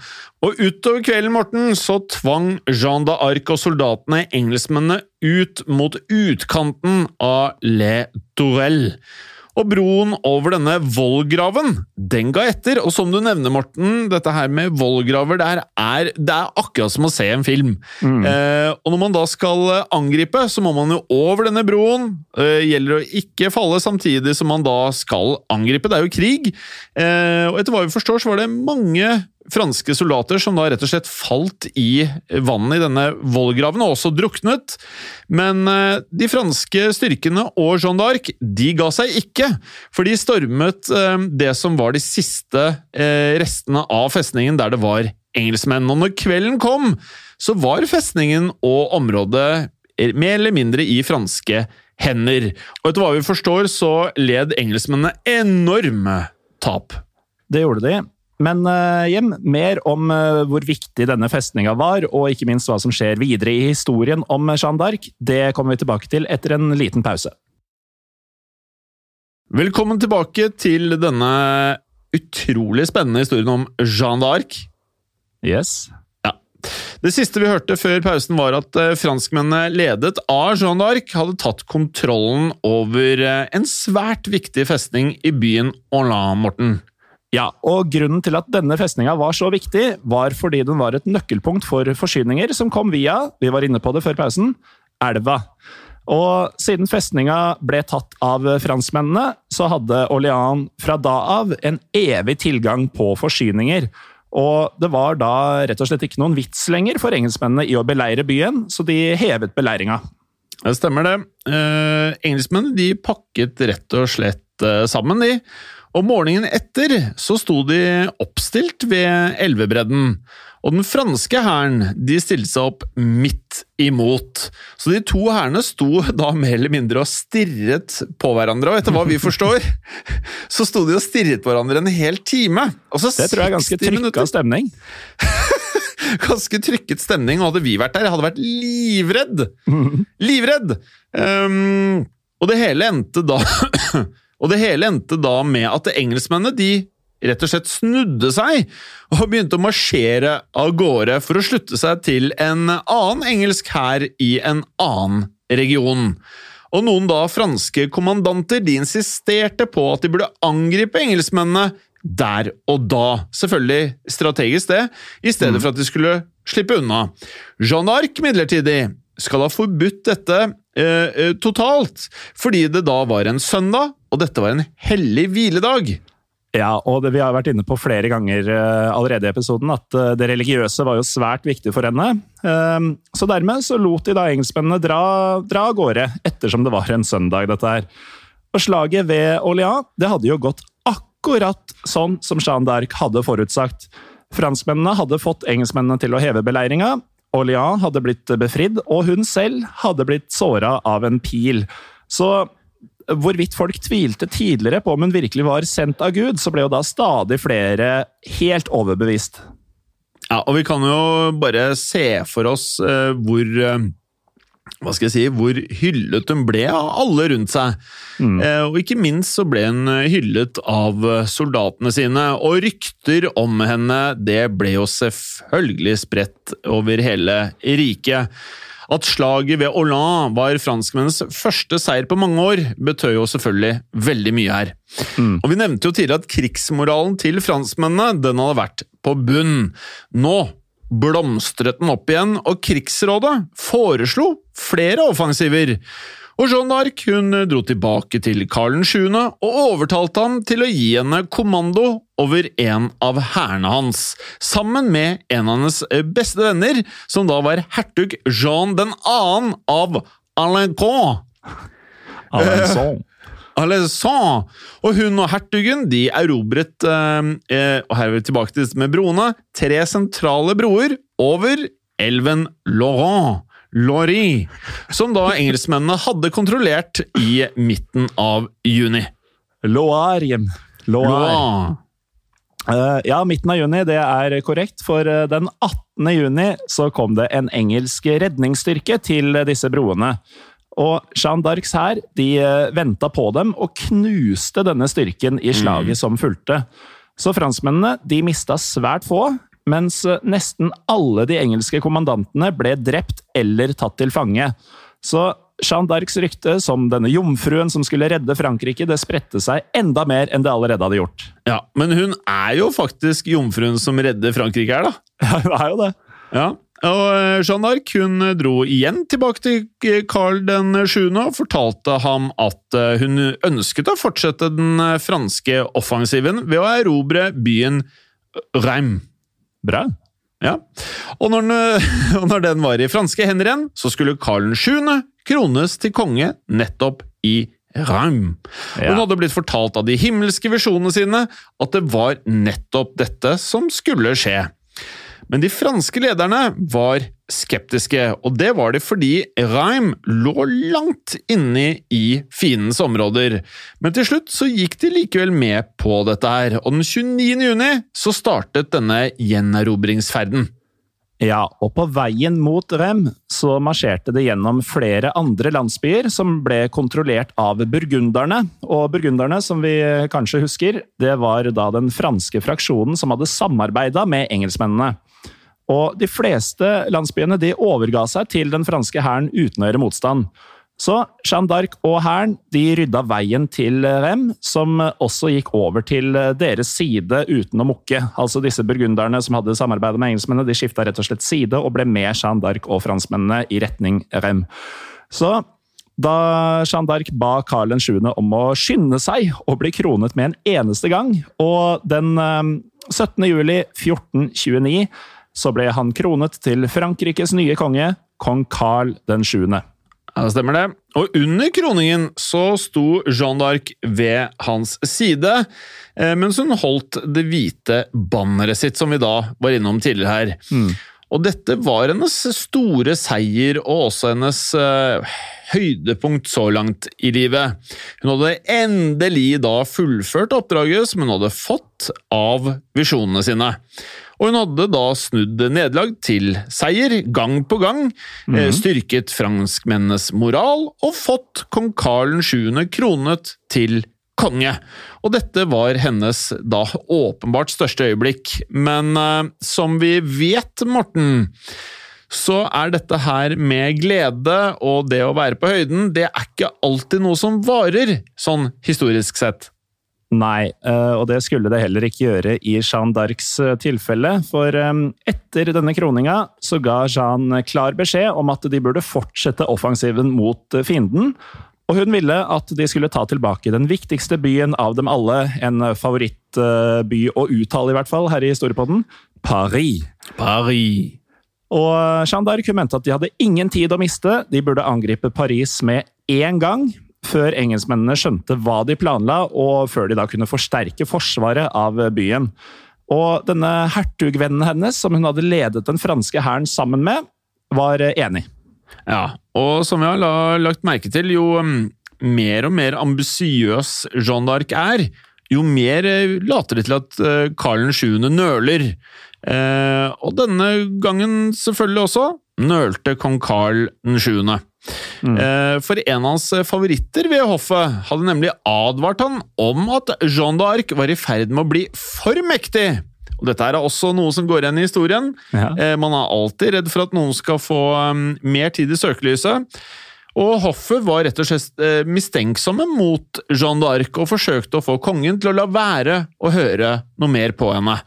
Og utover kvelden, Morten, så tvang Jean d'Arc og soldatene engelskmennene ut mot utkanten av Le Tourelle. Og broen over denne vollgraven, den ga etter. Og som du nevner, Morten, dette her med vollgraver, det er, det er akkurat som å se en film. Eh, og når man da skal eh, angripe, så må man jo over denne broen. Eh, gjelder å ikke falle samtidig som man da skal angripe. Det er jo krig. Eh, og etter hva vi forstår, så var det mange franske soldater som da rett og slett falt i vannet i denne vollgraven, og også druknet. Men eh, de franske styrkene og Jeanne d'Arc de ga seg ikke, for de stormet eh, det som var de siste eh, restene av festningen der det var engelskmenn. Og når kvelden kom, så var festningen og området mer eller mindre i franske hender. Og etter hva vi forstår, så led engelskmennene enorme tap. Det gjorde de. Men Jim, mer om eh, hvor viktig denne festninga var, og ikke minst hva som skjer videre i historien om Jeanne d'Arc, det kommer vi tilbake til etter en liten pause. Velkommen tilbake til denne utrolig spennende historien om Jeanne d'Arc. Yes. Ja. Det siste vi hørte før pausen, var at eh, franskmennene ledet av Jeanne d'Arc hadde tatt kontrollen over eh, en svært viktig festning i byen Orlan, Morten. Ja, og Grunnen til at denne festninga var så viktig, var fordi den var et nøkkelpunkt for forsyninger som kom via vi var inne på det før pausen elva. Og siden festninga ble tatt av franskmennene, så hadde Orléans fra da av en evig tilgang på forsyninger. Og det var da rett og slett ikke noen vits lenger for engelskmennene i å beleire byen, så de hevet beleiringa. Det stemmer det. Eh, engelskmennene de pakket rett og slett eh, sammen, de. Og morgenen etter så sto de oppstilt ved elvebredden. Og den franske hæren de stilte seg opp midt imot. Så de to hærene sto da mer eller mindre og stirret på hverandre. Og etter hva vi forstår, så sto de og stirret på hverandre en hel time. Altså Det tror jeg er ganske 60 trykka stemning. ganske trykket stemning, og hadde vi vært der, jeg hadde vært livredd! Livredd! Um, og det hele endte da Og det hele endte da med at engelskmennene de rett og slett snudde seg og begynte å marsjere av gårde for å slutte seg til en annen engelsk hær i en annen region. Og noen da franske kommandanter de insisterte på at de burde angripe engelskmennene der og da. Selvfølgelig strategisk, det, i stedet for at de skulle slippe unna. Jeanne d'Arc midlertidig skal ha forbudt dette eh, eh, totalt, fordi det da var en søndag, og dette var en hellig hviledag. Ja, og det, vi har vært inne på flere ganger eh, allerede i episoden at eh, det religiøse var jo svært viktig for henne. Ehm, så dermed så lot de da engelskmennene dra, dra av gårde, ettersom det var en søndag, dette her. Og slaget ved Orléans, det hadde jo gått akkurat sånn som Jeanne d'Arc hadde forutsagt. Franskmennene hadde fått engelskmennene til å heve beleiringa. Orléans hadde blitt befridd, og hun selv hadde blitt såra av en pil. Så hvorvidt folk tvilte tidligere på om hun virkelig var sendt av Gud, så ble jo da stadig flere helt overbevist. Ja, og vi kan jo bare se for oss eh, hvor eh, hva skal jeg si, hvor hyllet hun ble av alle rundt seg. Eh, og ikke minst så ble hun hyllet av eh, soldatene sine, og rykter om henne det ble jo selvfølgelig spredt over hele riket. At slaget ved Hollande var franskmennenes første seier på mange år, betød jo selvfølgelig veldig mye her. Og Vi nevnte jo tidligere at krigsmoralen til franskmennene den hadde vært på bunn. Nå blomstret den opp igjen, og Krigsrådet foreslo flere offensiver. Og Jeanne d'Arc hun dro tilbake til Karl 7. og overtalte ham til å gi henne kommando over en av hærene hans, sammen med en av hennes beste venner, som da var hertug Jean 2. av Alençon. Alençon. Alezan. Og hun og hertugen de erobret eh, eh, og her er vi tilbake til med broene tre sentrale broer over elven Laurent. Laurie, som da engelskmennene hadde kontrollert i midten av juni. Loire. Loire. Eh, ja, midten av juni, det er korrekt. For eh, den 18. juni så kom det en engelsk redningsstyrke til disse broene. Og Jeanne d'Arcs hær de eh, venta på dem og knuste denne styrken i slaget som fulgte. Så franskmennene de mista svært få, mens nesten alle de engelske kommandantene ble drept eller tatt til fange. Så Jeanne d'Arcs rykte som denne jomfruen som skulle redde Frankrike, det spredte seg enda mer enn det allerede hadde gjort. Ja, Men hun er jo faktisk jomfruen som redder Frankrike her, da. Ja, hun er jo det. Ja, og eh, Jeanne d'Arc hun dro igjen tilbake til Carl den 7. og fortalte ham at eh, hun ønsket å fortsette den eh, franske offensiven ved å erobre byen Reims. Bra. Ja. Og når, den, og når den var i franske hender igjen, så skulle Karl 7. krones til konge nettopp i Raum. Ja. Hun hadde blitt fortalt av de himmelske visjonene sine at det var nettopp dette som skulle skje. Men de franske lederne var skeptiske, og det var de fordi Reim lå langt inne i fiendens områder. Men til slutt så gikk de likevel med på dette her, og den 29. juni så startet denne gjenerobringsferden. Ja, og på veien mot Rem så marsjerte det gjennom flere andre landsbyer som ble kontrollert av burgunderne. Og burgunderne, som vi kanskje husker, det var da den franske fraksjonen som hadde samarbeida med engelskmennene. Og de fleste landsbyene de overga seg til den franske hæren uten å gjøre motstand. Så Jeanne d'Arc og hæren rydda veien til Rem, som også gikk over til deres side uten å mukke. Altså Disse burgunderne som hadde samarbeidet med engelskmennene, de skifta rett og slett side og ble med Jeanne d'Arc og franskmennene i retning Rem. Så da Jeanne d'Arc ba Karl 7. om å skynde seg og bli kronet med en eneste gang, og den eh, 17. juli 1429 så ble han kronet til Frankrikes nye konge, kong Karl 7. Ja, det stemmer det. Og under kroningen så sto Jeanne d'Arc ved hans side, eh, mens hun holdt det hvite banneret sitt, som vi da var innom tidligere her. Og dette var hennes store seier, og også hennes uh, høydepunkt så langt i livet. Hun hadde endelig da fullført oppdraget som hun hadde fått av visjonene sine. Og hun hadde da snudd nederlag til seier, gang på gang, eh, styrket franskmennenes moral og fått kong Karl 7. kronet til konge. Og dette var hennes da åpenbart største øyeblikk. Men uh, som vi vet, Morten, så er dette her med glede og det å være på høyden, det er ikke alltid noe som varer, sånn historisk sett. Nei, eh, og det skulle det heller ikke gjøre i Jeanne d'Arcs eh, tilfelle. For eh, etter denne kroninga så ga Jeanne klar beskjed om at de burde fortsette offensiven mot fienden. Og hun ville at de skulle ta tilbake den viktigste byen av dem alle, en favorittby å uttale i hvert fall her i Storepodden, Paris. Paris. Og Jeanne d'Arc mente at de hadde ingen tid å miste, de burde angripe Paris med én gang, før engelskmennene skjønte hva de planla, og før de da kunne forsterke forsvaret av byen. Og denne hertugvennen hennes, som hun hadde ledet den franske hæren sammen med, var enig. Ja, og som vi har lagt merke til, jo mm, mer og mer ambisiøs Jeanne d'Arc er, jo mer eh, later det til at eh, Karl 7. nøler. Eh, og denne gangen selvfølgelig også nølte kong Karl 7. Eh, for en av hans favoritter ved hoffet hadde nemlig advart han om at Jeanne d'Arc var i ferd med å bli for mektig. Og dette er også noe som går igjen i historien. Ja. Eh, man er alltid redd for at noen skal få mer tid i søkelyset. Og hoffet var rett og slett eh, mistenksomme mot Jeanne d'Arc og forsøkte å få kongen til å la være å høre noe mer på henne.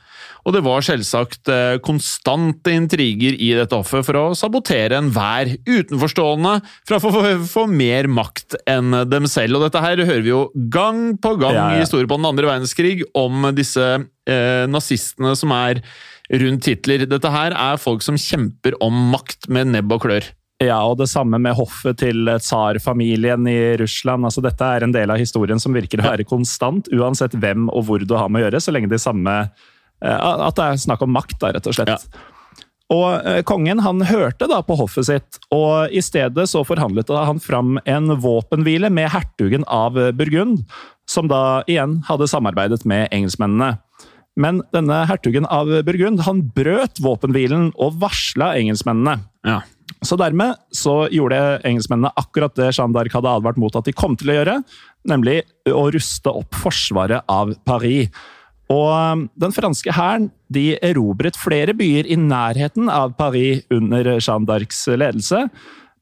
Og det var selvsagt eh, konstante intriger i dette hoffet for å sabotere enhver utenforstående fra å få, mer makt enn dem selv. Og dette her hører vi jo gang på gang Ja, ja. i historien på den andre verdenskrig om disse eh, nazistene som er rundt Hitler. Dette her er folk som kjemper om makt med nebb og klør. Ja, og det samme med hoffet til tsarfamilien i Russland. Altså, dette er en del av historien som virker å være konstant, uansett hvem og hvor du har med å gjøre, så lenge de samme At det er snakk om makt, da, rett og slett. Ja. Og eh, kongen han hørte da på hoffet sitt, og i stedet så forhandlet han fram en våpenhvile med hertugen av Burgund, som da igjen hadde samarbeidet med engelskmennene. Men denne hertugen av Burgund han brøt våpenhvilen og varsla engelskmennene. Ja. Så dermed så gjorde engelskmennene akkurat det Jeanne d'Arc hadde advart mot at de kom til å gjøre, nemlig å ruste opp forsvaret av Paris. Og um, den franske hæren de erobret flere byer i nærheten av Paris under Jeanne d'Arcs ledelse.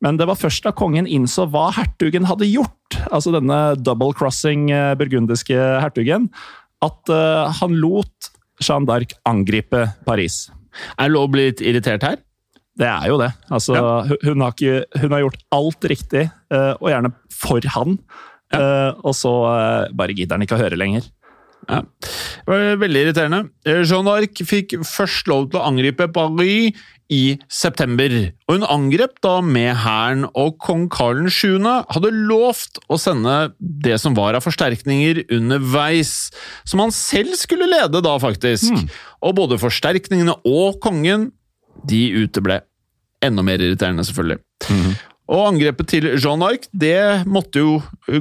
Men det var først da kongen innså hva hertugen hadde gjort, altså denne double-crossing eh, burgundiske hertugen, at uh, han lot Jeanne d'Arc angripe Paris. Er det lov å bli litt irritert her? Det er jo det. Altså, Ja. hun, har ikke, hun har gjort alt riktig, eh, og gjerne for han. Ja. og så eh, bare gidder han ikke å høre lenger. Ja. Det var veldig irriterende. Eh, Jeanne d'Arc fikk først lov til å angripe Paris i september. Og hun angrep da med hæren, og kong Karl 7. hadde lovt å sende det som var av forsterkninger underveis, som han selv skulle lede da, faktisk. Og både forsterkningene og kongen, de uteble. Enda mer irriterende, selvfølgelig. Og angrepet til Jeanne d'Arc det måtte jo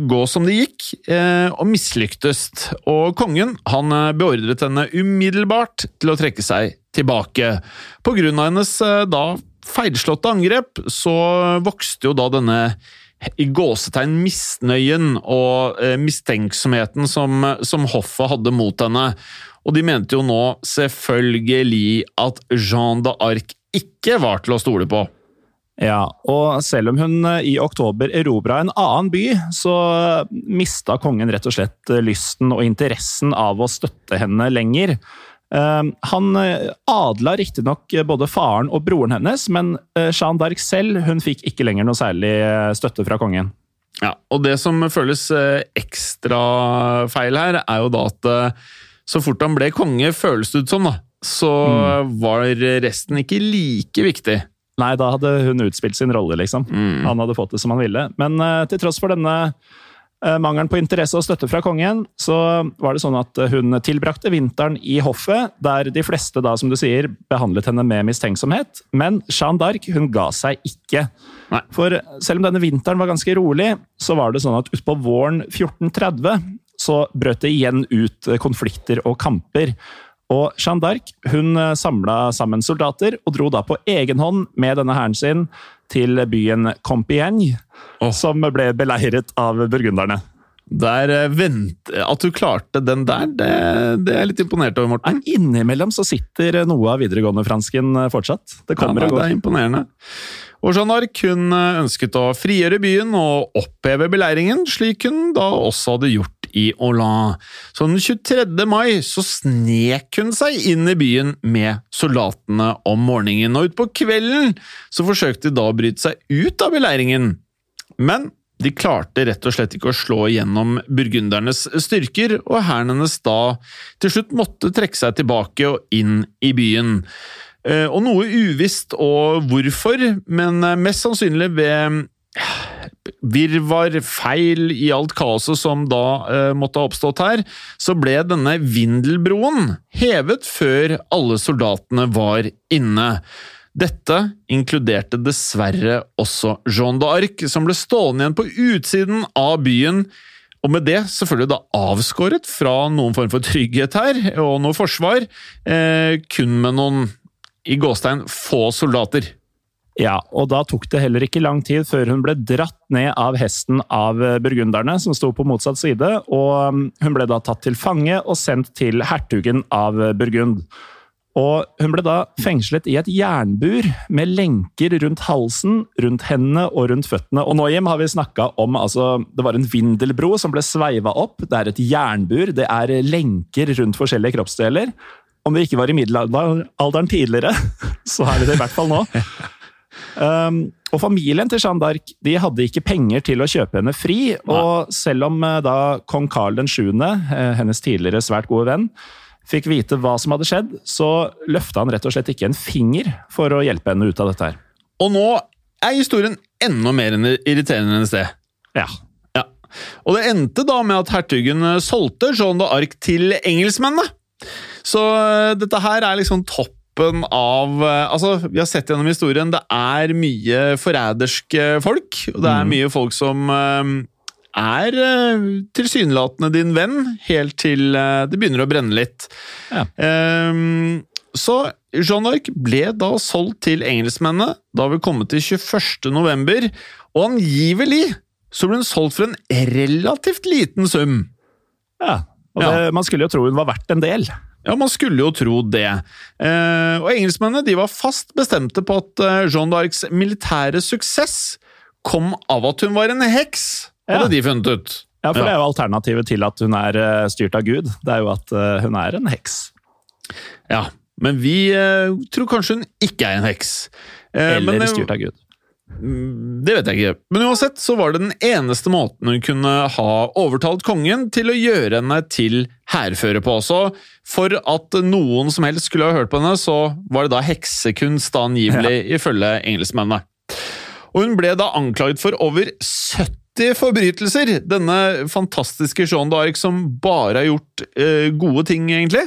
gå som det gikk, eh, og mislyktes. Og kongen han eh, beordret henne umiddelbart til å trekke seg tilbake. På grunn av hennes eh, da feilslåtte angrep, så vokste jo da denne i gåsetegn misnøyen og mistenksomheten som, som hoffet hadde mot henne. Og de mente jo nå selvfølgelig at Jeanne d'Arc ikke var til å stole på. Ja, og selv om hun eh, i oktober erobra en annen by, så mista kongen rett og slett eh, lysten og interessen av å støtte henne lenger. Eh, Han eh, adla riktignok både faren og broren hennes, men eh, Jeanne d'Arc selv hun fikk ikke lenger noe særlig eh, støtte fra kongen. Ja, og det som føles eh, ekstra feil her, er jo da at eh, så fort han ble konge, føles det ut som, da, så var resten ikke like viktig. Nei, da hadde hun utspilt sin rolle, liksom. Han hadde fått det som han ville. Men uh, til tross for denne uh, mangelen på interesse og støtte fra kongen, så var det sånn at eh, hun tilbrakte vinteren i hoffet, der de fleste da, som du sier, behandlet henne med mistenksomhet. Men Jeanne d'Arc hun ga seg ikke. Nei. For selv om denne vinteren var ganske rolig, så var det sånn at utpå våren 1430 så brøt det igjen ut konflikter og kamper. Og Jeanne d'Arc hun samla sammen soldater og dro da på egen hånd med denne hæren sin til byen Compiègne, oh. som ble beleiret av burgunderne. Der eh, vent, At du klarte den der, det, det er jeg litt imponert over, Morten. Nei, Innimellom så sitter noe av videregående-fransken fortsatt. Det kommer ja, og Det er imponerende. Og Jeanne d'Arc eh, ønsket å frigjøre byen og oppheve beleiringen, slik hun da også hadde gjort i Orlan. Så den 23. mai så snek hun seg inn i byen med soldatene om morgenen, og utpå kvelden så forsøkte de da å bryte seg ut av beleiringen. Men de klarte rett og slett ikke å slå igjennom burgundernes styrker, og hæren hennes da til slutt måtte trekke seg tilbake og inn i byen. Eh, Og noe uvisst og hvorfor, men eh, mest sannsynlig ved virvar, feil i alt kaoset som da eh, måtte ha oppstått her, så ble denne Vindelbroen hevet før alle soldatene var inne. Dette inkluderte dessverre også Jean d'Arc, som ble stående igjen på utsiden av byen, og med det selvfølgelig da avskåret fra noen form for trygghet her, og noe forsvar, eh, kun med noen, i gåstein få soldater. Ja, og da tok det heller ikke lang tid før hun ble dratt ned av hesten av eh, burgunderne, som sto på motsatt side, og mm, hun ble da tatt til fange og sendt til hertugen av eh, Burgund. Og hun ble da fengslet i et jernbur med lenker rundt halsen, rundt hendene og rundt føttene. Og nå, Jim, har vi snakka om altså, Det var en vindelbro som ble sveiva opp. Det er et jernbur. Det er lenker rundt forskjellige kroppsdeler. Om det ikke var i middelalderen tidligere, så er det det i hvert fall nå. Um, og familien til Jeanne d'Arc de hadde ikke penger til å kjøpe henne fri. Og selv om eh, da kong Karl 7., eh, hennes tidligere svært gode venn, fikk vite hva som hadde skjedd, så løfta han rett og slett ikke en finger for å hjelpe henne ut av dette her. Og nå er historien enda mer irriterende enn i sted. Ja. Ja. Og det endte da med at hertugen eh, solgte Jeanne d'Arc til engelskmennene. Så dette her er liksom toppen av eh, Altså, vi har sett gjennom historien, det er mye forræderske folk. Og det er Mhm. mye folk som eh, er eh, tilsynelatende din venn, helt til det begynner å brenne litt. Ja. Ehm, så Jean d'Arc ble da solgt til engelskmennene. Da vi kommet til 21. november, og angivelig så ble hun solgt for en relativt liten sum. ja. Og Ja. Man skulle jo tro hun var verdt en del. Ja, man skulle jo tro det. Eh, og engelskmennene de var fast bestemte på at eh, Jeanne d'Arcs militære suksess kom av at hun var en heks, hadde Ja. de funnet ut. Ja, For det er jo alternativet til at hun er eh, styrt av Gud. Det er jo at hun er en heks. Ja, men vi tror kanskje hun ikke er en heks. Eller men, styrt av Gud. Det vet jeg ikke. Men uansett så var det den eneste måten hun kunne ha overtalt kongen til å gjøre henne til hærfører på. Så for at noen som helst skulle ha hørt på henne, så var det da heksekunst da angivelig, ifølge engelskmennene. Og hun ble da anklaget for over 70 forbrytelser! Denne fantastiske Jean d'Arc som bare har gjort eh, gode ting, egentlig.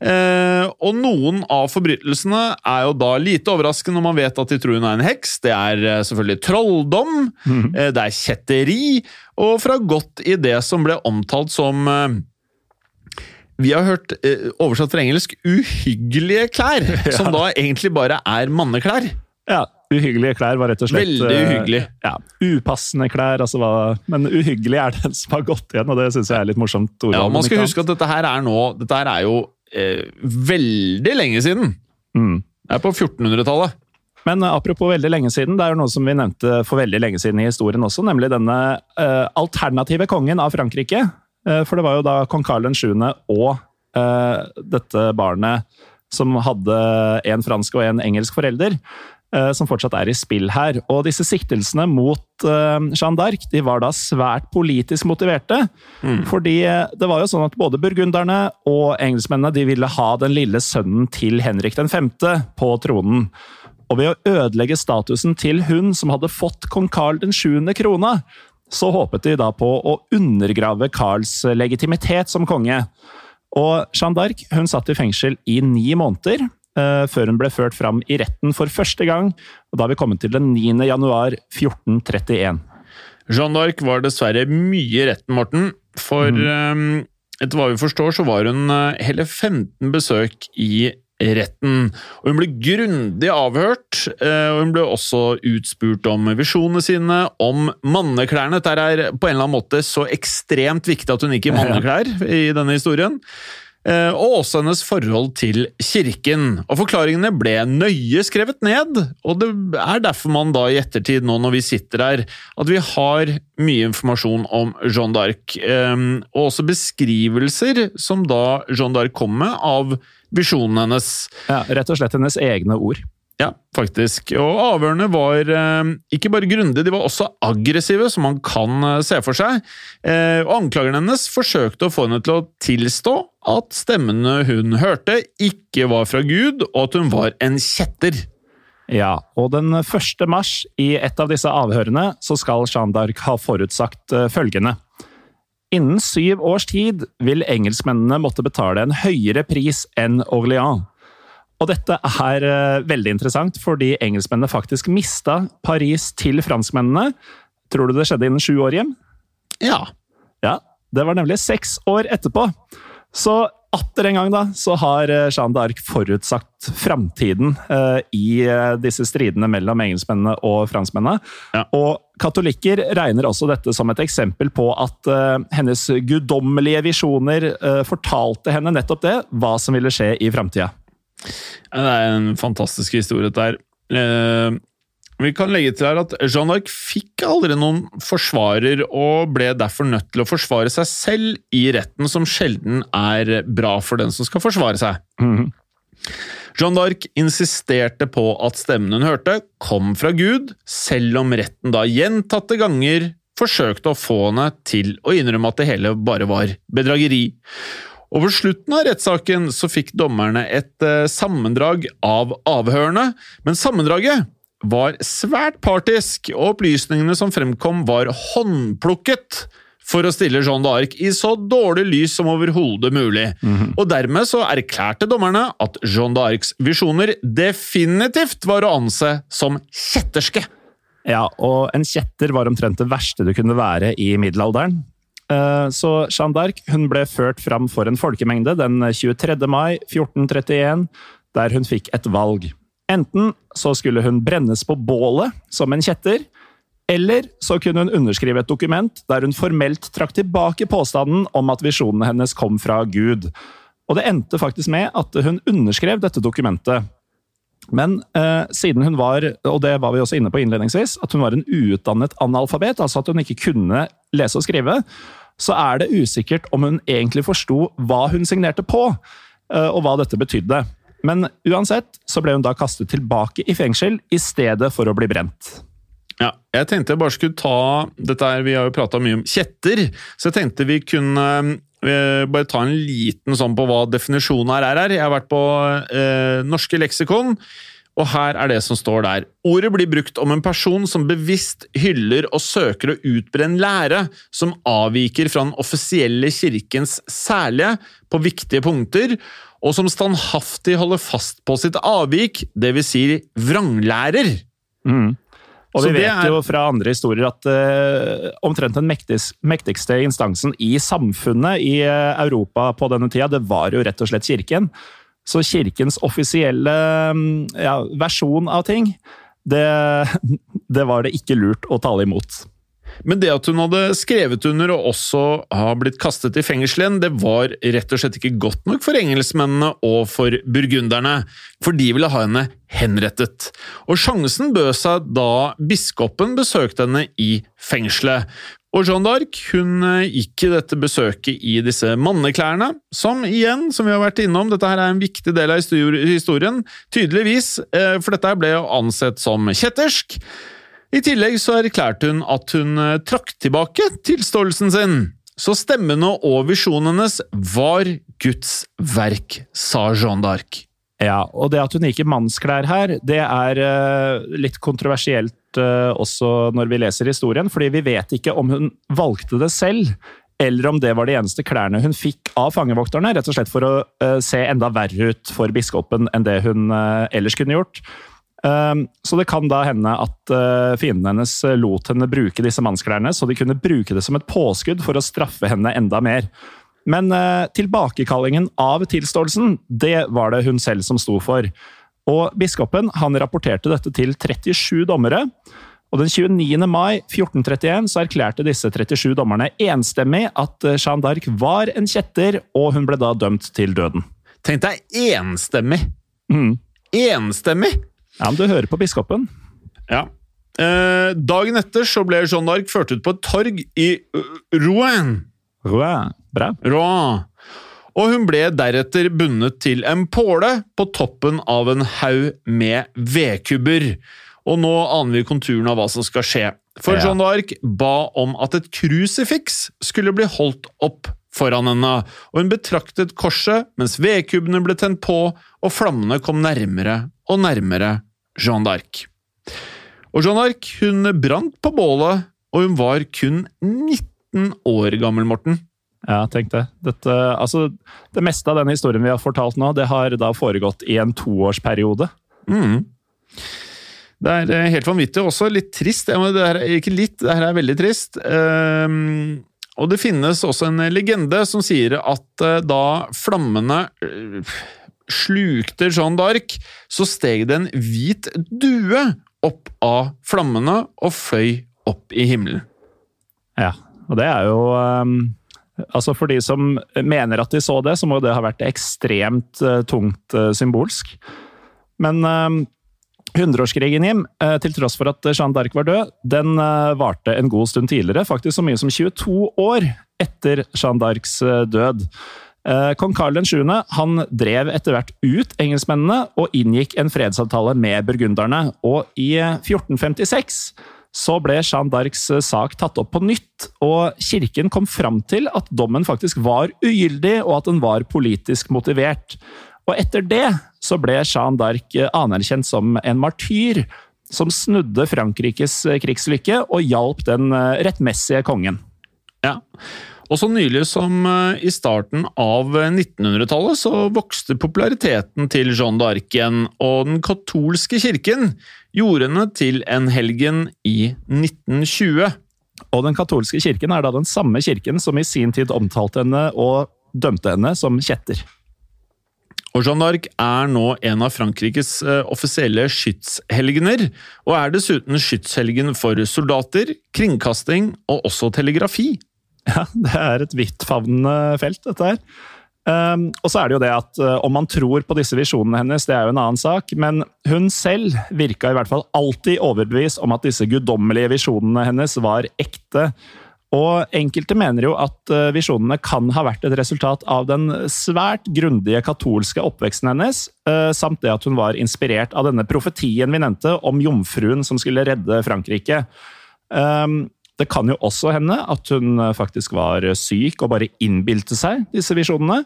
Eh, og noen av forbrytelsene er jo da lite overraskende når man vet at de tror hun er en heks. Det er eh, selvfølgelig trolldom, eh, det er kjetteri, og fra godt i det som ble omtalt som eh, vi har hørt eh, oversatt fra engelsk 'uhyggelige klær', som da egentlig bare er manneklær. Ja, Uhyggelige klær var rett og slett Veldig eh, uhyggelig. Ja, Upassende klær, altså hva Men uhyggelig er den som har gått igjen, og det syns jeg er litt morsomt. ordvalg, Ja, Man skal huske at dette her er nå Dette her er jo eh, veldig lenge siden. Mm. Det er på 1400-tallet. Men eh, apropos veldig lenge siden, det er jo noe som vi nevnte for veldig lenge siden i historien også, nemlig denne eh, alternative kongen av Frankrike. Eh, for det var jo da kong Karl 7. og eh, dette barnet som hadde en fransk og en engelsk forelder, som fortsatt er i spill her. Og disse siktelsene mot eh, Jeanne d'Arc de var da svært politisk motiverte. Fordi eh, det var jo sånn at både burgunderne og engelskmennene de ville ha den lille sønnen til Henrik 5. på tronen. Og ved å ødelegge statusen til hun som hadde fått kong Karl 7. krona, så håpet de da på å undergrave Karls legitimitet som konge. Og Jeanne d'Arc hun satt i fengsel i ni måneder, eh, før hun ble ført fram i retten for første gang. og Da har vi kommet til den 9. januar 1431. Jeanne d'Arc var dessverre mye i retten, Morten. For eh, etter hva vi forstår, så var hun eh, hele 15 besøk i retten. Og hun ble grundig avhørt, eh, og hun ble også utspurt om visjonene sine, om manneklærne. Dette er på en eller annen måte så ekstremt viktig at hun gikk i manneklær i denne historien. Eh, Og også hennes forhold til kirken. Og Forklaringene ble nøye skrevet ned, og det er derfor man da i ettertid, nå når vi sitter her, at vi har mye informasjon om Jeanne d'Arc. eh, Og også beskrivelser som da Jeanne d'Arc kom med av visjonen hennes. Ja, rett og slett hennes egne ord. Ja, faktisk. Og avhørene var eh, ikke bare grundige, de var også aggressive, som man kan eh, se for seg. Eh, og anklageren hennes forsøkte å få henne til å tilstå at stemmene hun hørte, ikke var fra Gud, og at hun var en kjetter. Ja, og den 1. mars i et av disse avhørene så skal Jeanne d'Arc ha forutsagt eh, følgende. Innen syv års tid vil engelskmennene måtte betale en høyere pris enn Orléans. Og dette er eh, veldig interessant, fordi engelskmennene faktisk mista Paris til franskmennene. Tror du det skjedde innen sju år hjem? Ja. Ja, det var nemlig seks år etterpå. Så atter en gang da, så har eh, Jeanne d'Arc forutsagt framtiden eh, i disse stridene mellom engelskmennene og franskmennene. Ja. Og katolikker regner også dette som et eksempel på at eh, hennes guddommelige visjoner eh, fortalte henne nettopp det, hva som ville skje i framtida. Det er en fantastisk historie, dette her. Eh, vi kan legge til her at Jean d'Arc fikk aldri noen forsvarer, og ble derfor nødt til å forsvare seg selv i retten, som sjelden er bra for den som skal forsvare seg. Mhm. Jeanne d'Arc insisterte på at stemmen hun hørte, kom fra Gud, selv om retten da gjentatte ganger forsøkte å få henne til å innrømme at det hele bare var bedrageri. Over slutten av rettssaken så fikk dommerne et eh, sammendrag av avhørene, men sammendraget var svært partisk, og opplysningene som fremkom var håndplukket for å stille Jeanne d'Arc i så dårlig lys som overhodet mulig. Og dermed så erklærte dommerne at Jeanne d'Arcs visjoner definitivt var å anse som kjetterske. Ja, og en kjetter var omtrent det verste du kunne være i middelalderen. Eh, Så Jeanne d'Arc ble ført fram for en folkemengde den 23. mai 1431, der hun fikk et valg. Enten så skulle hun brennes på bålet som en kjetter, eller så kunne hun underskrive et dokument der hun formelt trakk tilbake påstanden om at visjonene hennes kom fra Gud. Og det endte faktisk med at hun underskrev dette dokumentet. Men eh, siden hun var, og det var vi også inne på innledningsvis, at hun var en uutdannet analfabet, altså at hun ikke kunne lese og skrive, så er det usikkert om hun egentlig forsto hva hun signerte på, eh, og hva dette betydde. Men uansett så ble hun da kastet tilbake i fengsel i stedet for å bli brent. Ja, jeg tenkte jeg bare skulle ta dette her, Vi har jo prata mye om kjetter, så jeg tenkte vi kunne eh, bare ta en liten sånn på hva definisjonen her er. Jeg har vært på eh, norske leksikon, og her er det som står der. Ordet blir brukt om en person som bevisst hyller og søker å utbre en lære som avviker fra den offisielle kirkens særlige på viktige punkter, og som standhaftig holder fast på sitt avvik, dvs. Si vranglærer. Og vi vet er- jo fra andre historier at uh, omtrent den mektigst, mektigste instansen i samfunnet i eh, Europa på denne tida, det var jo rett og slett kirken. Så kirkens offisielle mm, ja, versjon av ting, det, det var det ikke lurt å tale imot. Men det at hun hadde skrevet under og også har blitt kastet i fengsel igjen, det var rett og slett ikke godt nok for engelskmennene og for burgunderne, for de ville ha henne henrettet. Og sjansen bød seg da biskopen besøkte henne i fengselet. Og Jeanne d'Arc hun eh, gikk i dette besøket i disse manneklærne, som igjen, som vi har vært innom, dette her er en viktig del av historien, tydeligvis, eh, for dette ble jo ansett som kjettersk. I tillegg så erklærte hun at hun eh, trakk tilbake tilståelsen sin. Så stemmene og visjonen hennes var Guds verk, sa Jeanne d'Arc. Ja, og det at hun gikk i mannsklær her, det er uh, litt kontroversielt uh, også når vi leser historien, fordi vi vet ikke om hun valgte det selv, eller om det var de eneste klærne hun fikk av fangevokterne, rett og slett for å uh, se enda verre ut for biskopen enn det hun ellers kunne gjort. Um, Så det kan da hende at uh, fienden hennes lot henne bruke disse mannsklærne, så de kunne bruke det som et påskudd for å straffe henne enda mer. Men eh, tilbakekallingen av tilståelsen, det var det hun selv som sto for. Og biskopen han rapporterte dette til 37 dommere. Og den 29. mai 1431 så erklærte disse 37 dommerne enstemmig at uh, Jeanne d'Arc var en kjetter, og hun ble da dømt til døden. Tenk deg enstemmig! Mm. Enstemmig! Ja, men du hører på biskopen. Ja. Eh, dagen etter så ble Jeanne d'Arc ført ut på et torg i Rouen. Rouen. Bra. Bra. Og hun ble deretter bundet til en påle på toppen av en haug med vedkubber. Og nå aner vi konturen av hva som skal skje. For Ja. Jeanne d'Arc ba om at et krusifiks skulle bli holdt opp foran henne, og hun betraktet korset mens vedkubbene ble tent på og flammene kom nærmere og nærmere Jeanne d'Arc. Og Jeanne d'Arc hun brant på bålet, og hun var kun 19 år gammel, Morten. Ja, tenk det. Dette, altså, det meste av denne historien vi har fortalt nå, det har da foregått i en toårsperiode. Mm. Det er eh, helt vanvittig, også litt trist. Det er ikke litt, det her er veldig trist. Um, og det finnes også en legende som sier at eh, da flammene eh, slukte Jeanne d'Arc, så steg det en hvit due opp av flammene og fløy opp i himmelen. Ja, og det er jo um, Altså For de som mener at de så det, så må det ha vært ekstremt uh, tungt uh, symbolsk. Men um, hundreårskrigen, Jim, til tross for at Jeanne d'Arc var død, den varte en god stund tidligere. Faktisk så mye som 22 år etter Jeanne d'Arcs død. Kong Karl 7. han drev etter hvert ut engelskmennene og inngikk en fredsavtale med burgunderne. Og i uh, 1456 så ble Jeanne d'Arcs eh, sak tatt opp på nytt, og kirken kom fram til at dommen faktisk var ugyldig, og at den var politisk motivert. Og etter det så ble Jeanne d'Arc eh, anerkjent som en martyr, som snudde Frankrikes eh, krigslykke og hjalp den rettmessige kongen. Ja. Og så nylig som i starten av 1900-tallet så vokste populariteten til Jeanne d'Arc igjen, og den katolske kirken gjorde henne til en helgen i 1920. Og den katolske kirken er da den samme kirken som i sin tid omtalte henne og dømte henne som kjetter. Og Jeanne d'Arc er nå en av Frankrikes eh, offisielle skytshelgener, og er dessuten skytshelgen for soldater, kringkasting og også telegrafi. Ja, det er et vidtfavnende felt, dette her. Um, og så er det jo det at uh, om man tror på disse visjonene hennes, det er jo en annen sak, men hun selv virka i hvert fall alltid overbevist om at disse guddommelige visjonene hennes var ekte. Og enkelte mener jo at uh, visjonene kan ha vært et resultat av den svært grundige katolske oppveksten hennes, uh, samt det at hun var inspirert av denne profetien vi nevnte om jomfruen som skulle redde Frankrike. Um, det kan jo også hende at hun eh, faktisk var syk og bare innbilte seg disse visjonene.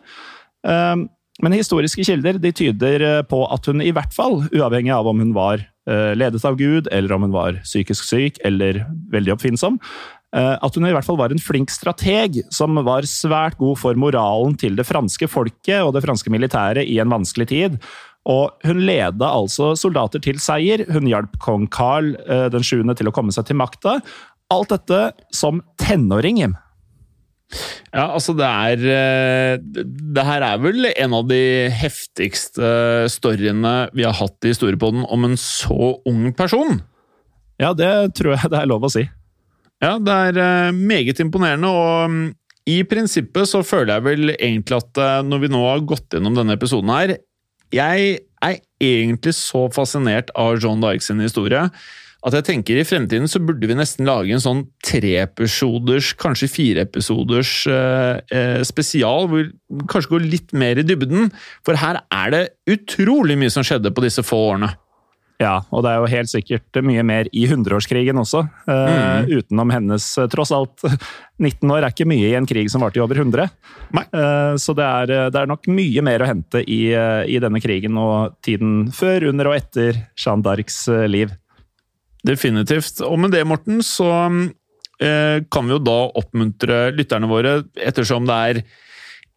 Ehm, men historiske kilder de tyder eh, på at hun i hvert fall, uavhengig av om hun var eh, ledet av Gud, eller om hun var psykisk syk eller veldig oppfinnsom, at hun i hvert fall var en flink strateg som var svært god for moralen til det franske folket og det franske militæret i en vanskelig tid. Og hun leda altså soldater til seier. Hun hjalp kong Carl den 7. til å komme seg til makta, Alt dette som tenåring, Jim. Ja, altså det er eh, Det her er vel en av de heftigste storyene vi har hatt i Historiepodden om en så ung person. Ja, det tror jeg det er lov å si. Ja, det er eh, meget imponerende, og mm, i prinsippet så føler jeg vel egentlig at eh, når vi nå har gått gjennom denne episoden her Jeg er egentlig så fascinert av John Dykes historie at jeg tenker i fremtiden så burde vi nesten lage en sånn treepisoders, kanskje fireepisoders eh, eh, spesial, hvor vi kanskje går litt mer i dybden. For her er det utrolig mye som skjedde på disse få årene. Ja, og det er jo helt sikkert mye mer i hundreårskrigen også. Eh, mm. Utenom hennes eh, Tross alt, 19 år er ikke mye i en krig som varte i over 100. Eh, så det er, det er, nok mye mer å hente i, i, denne krigen og tiden før, under og etter Jeanne d'Arcs liv. Definitivt. Og med det, Morten, så eh, kan vi jo da oppmuntre lytterne våre, ettersom det er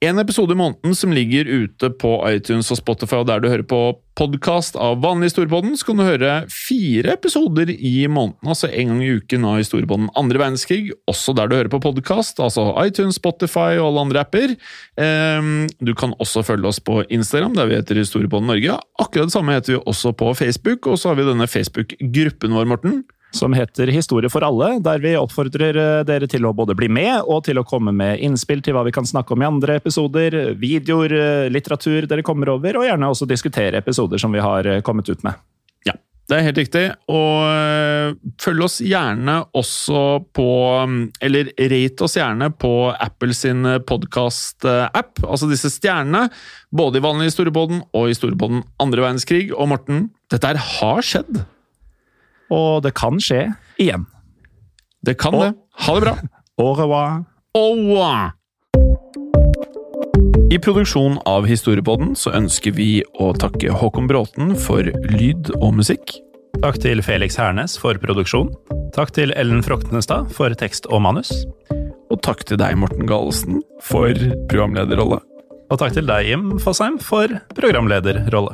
en episode i måneden som ligger ute på iTunes og Spotify, og der du hører på podkast av vanlig Historiepodden, så kan du høre fire episoder i måneden, altså en gang i uken av Historiepodden andre verdenskrig, også der du hører på podkast, altså iTunes, Spotify og alle andre apper. Ehm, du kan også følge oss på Instagram, der vi heter Historiepodden Norge. Akkurat det samme heter vi også på Facebook, og så har vi denne Facebook-gruppen vår, Morten som heter Historie for alle, der vi oppfordrer eh, dere til å både bli med og til å komme med innspill til hva vi kan snakke om i andre episoder, videoer, eh, litteratur dere kommer over, og gjerne også diskutere episoder som vi har eh, kommet ut med. Ja, det er helt riktig. Og følg oss gjerne også på Eller rate oss gjerne på Apple sin podkast-app, altså disse stjernene. Både i vanlig historiebåten og i historiebåten andre verdenskrig. Og Morten, dette her har skjedd. Og det kan skje igjen. Det kan og, det. Ha det bra. Au revoir. Au revoir. I produksjonen av Historiepodden så ønsker vi å takke Håkon Bråten for lyd og musikk. Takk til Felix Hernes for produksjon. Takk til Ellen Froktenestad for tekst og manus. Og takk til deg, Morten Galesen, for programlederrolle. Og takk til deg, Jim Fosheim, for programlederrolle.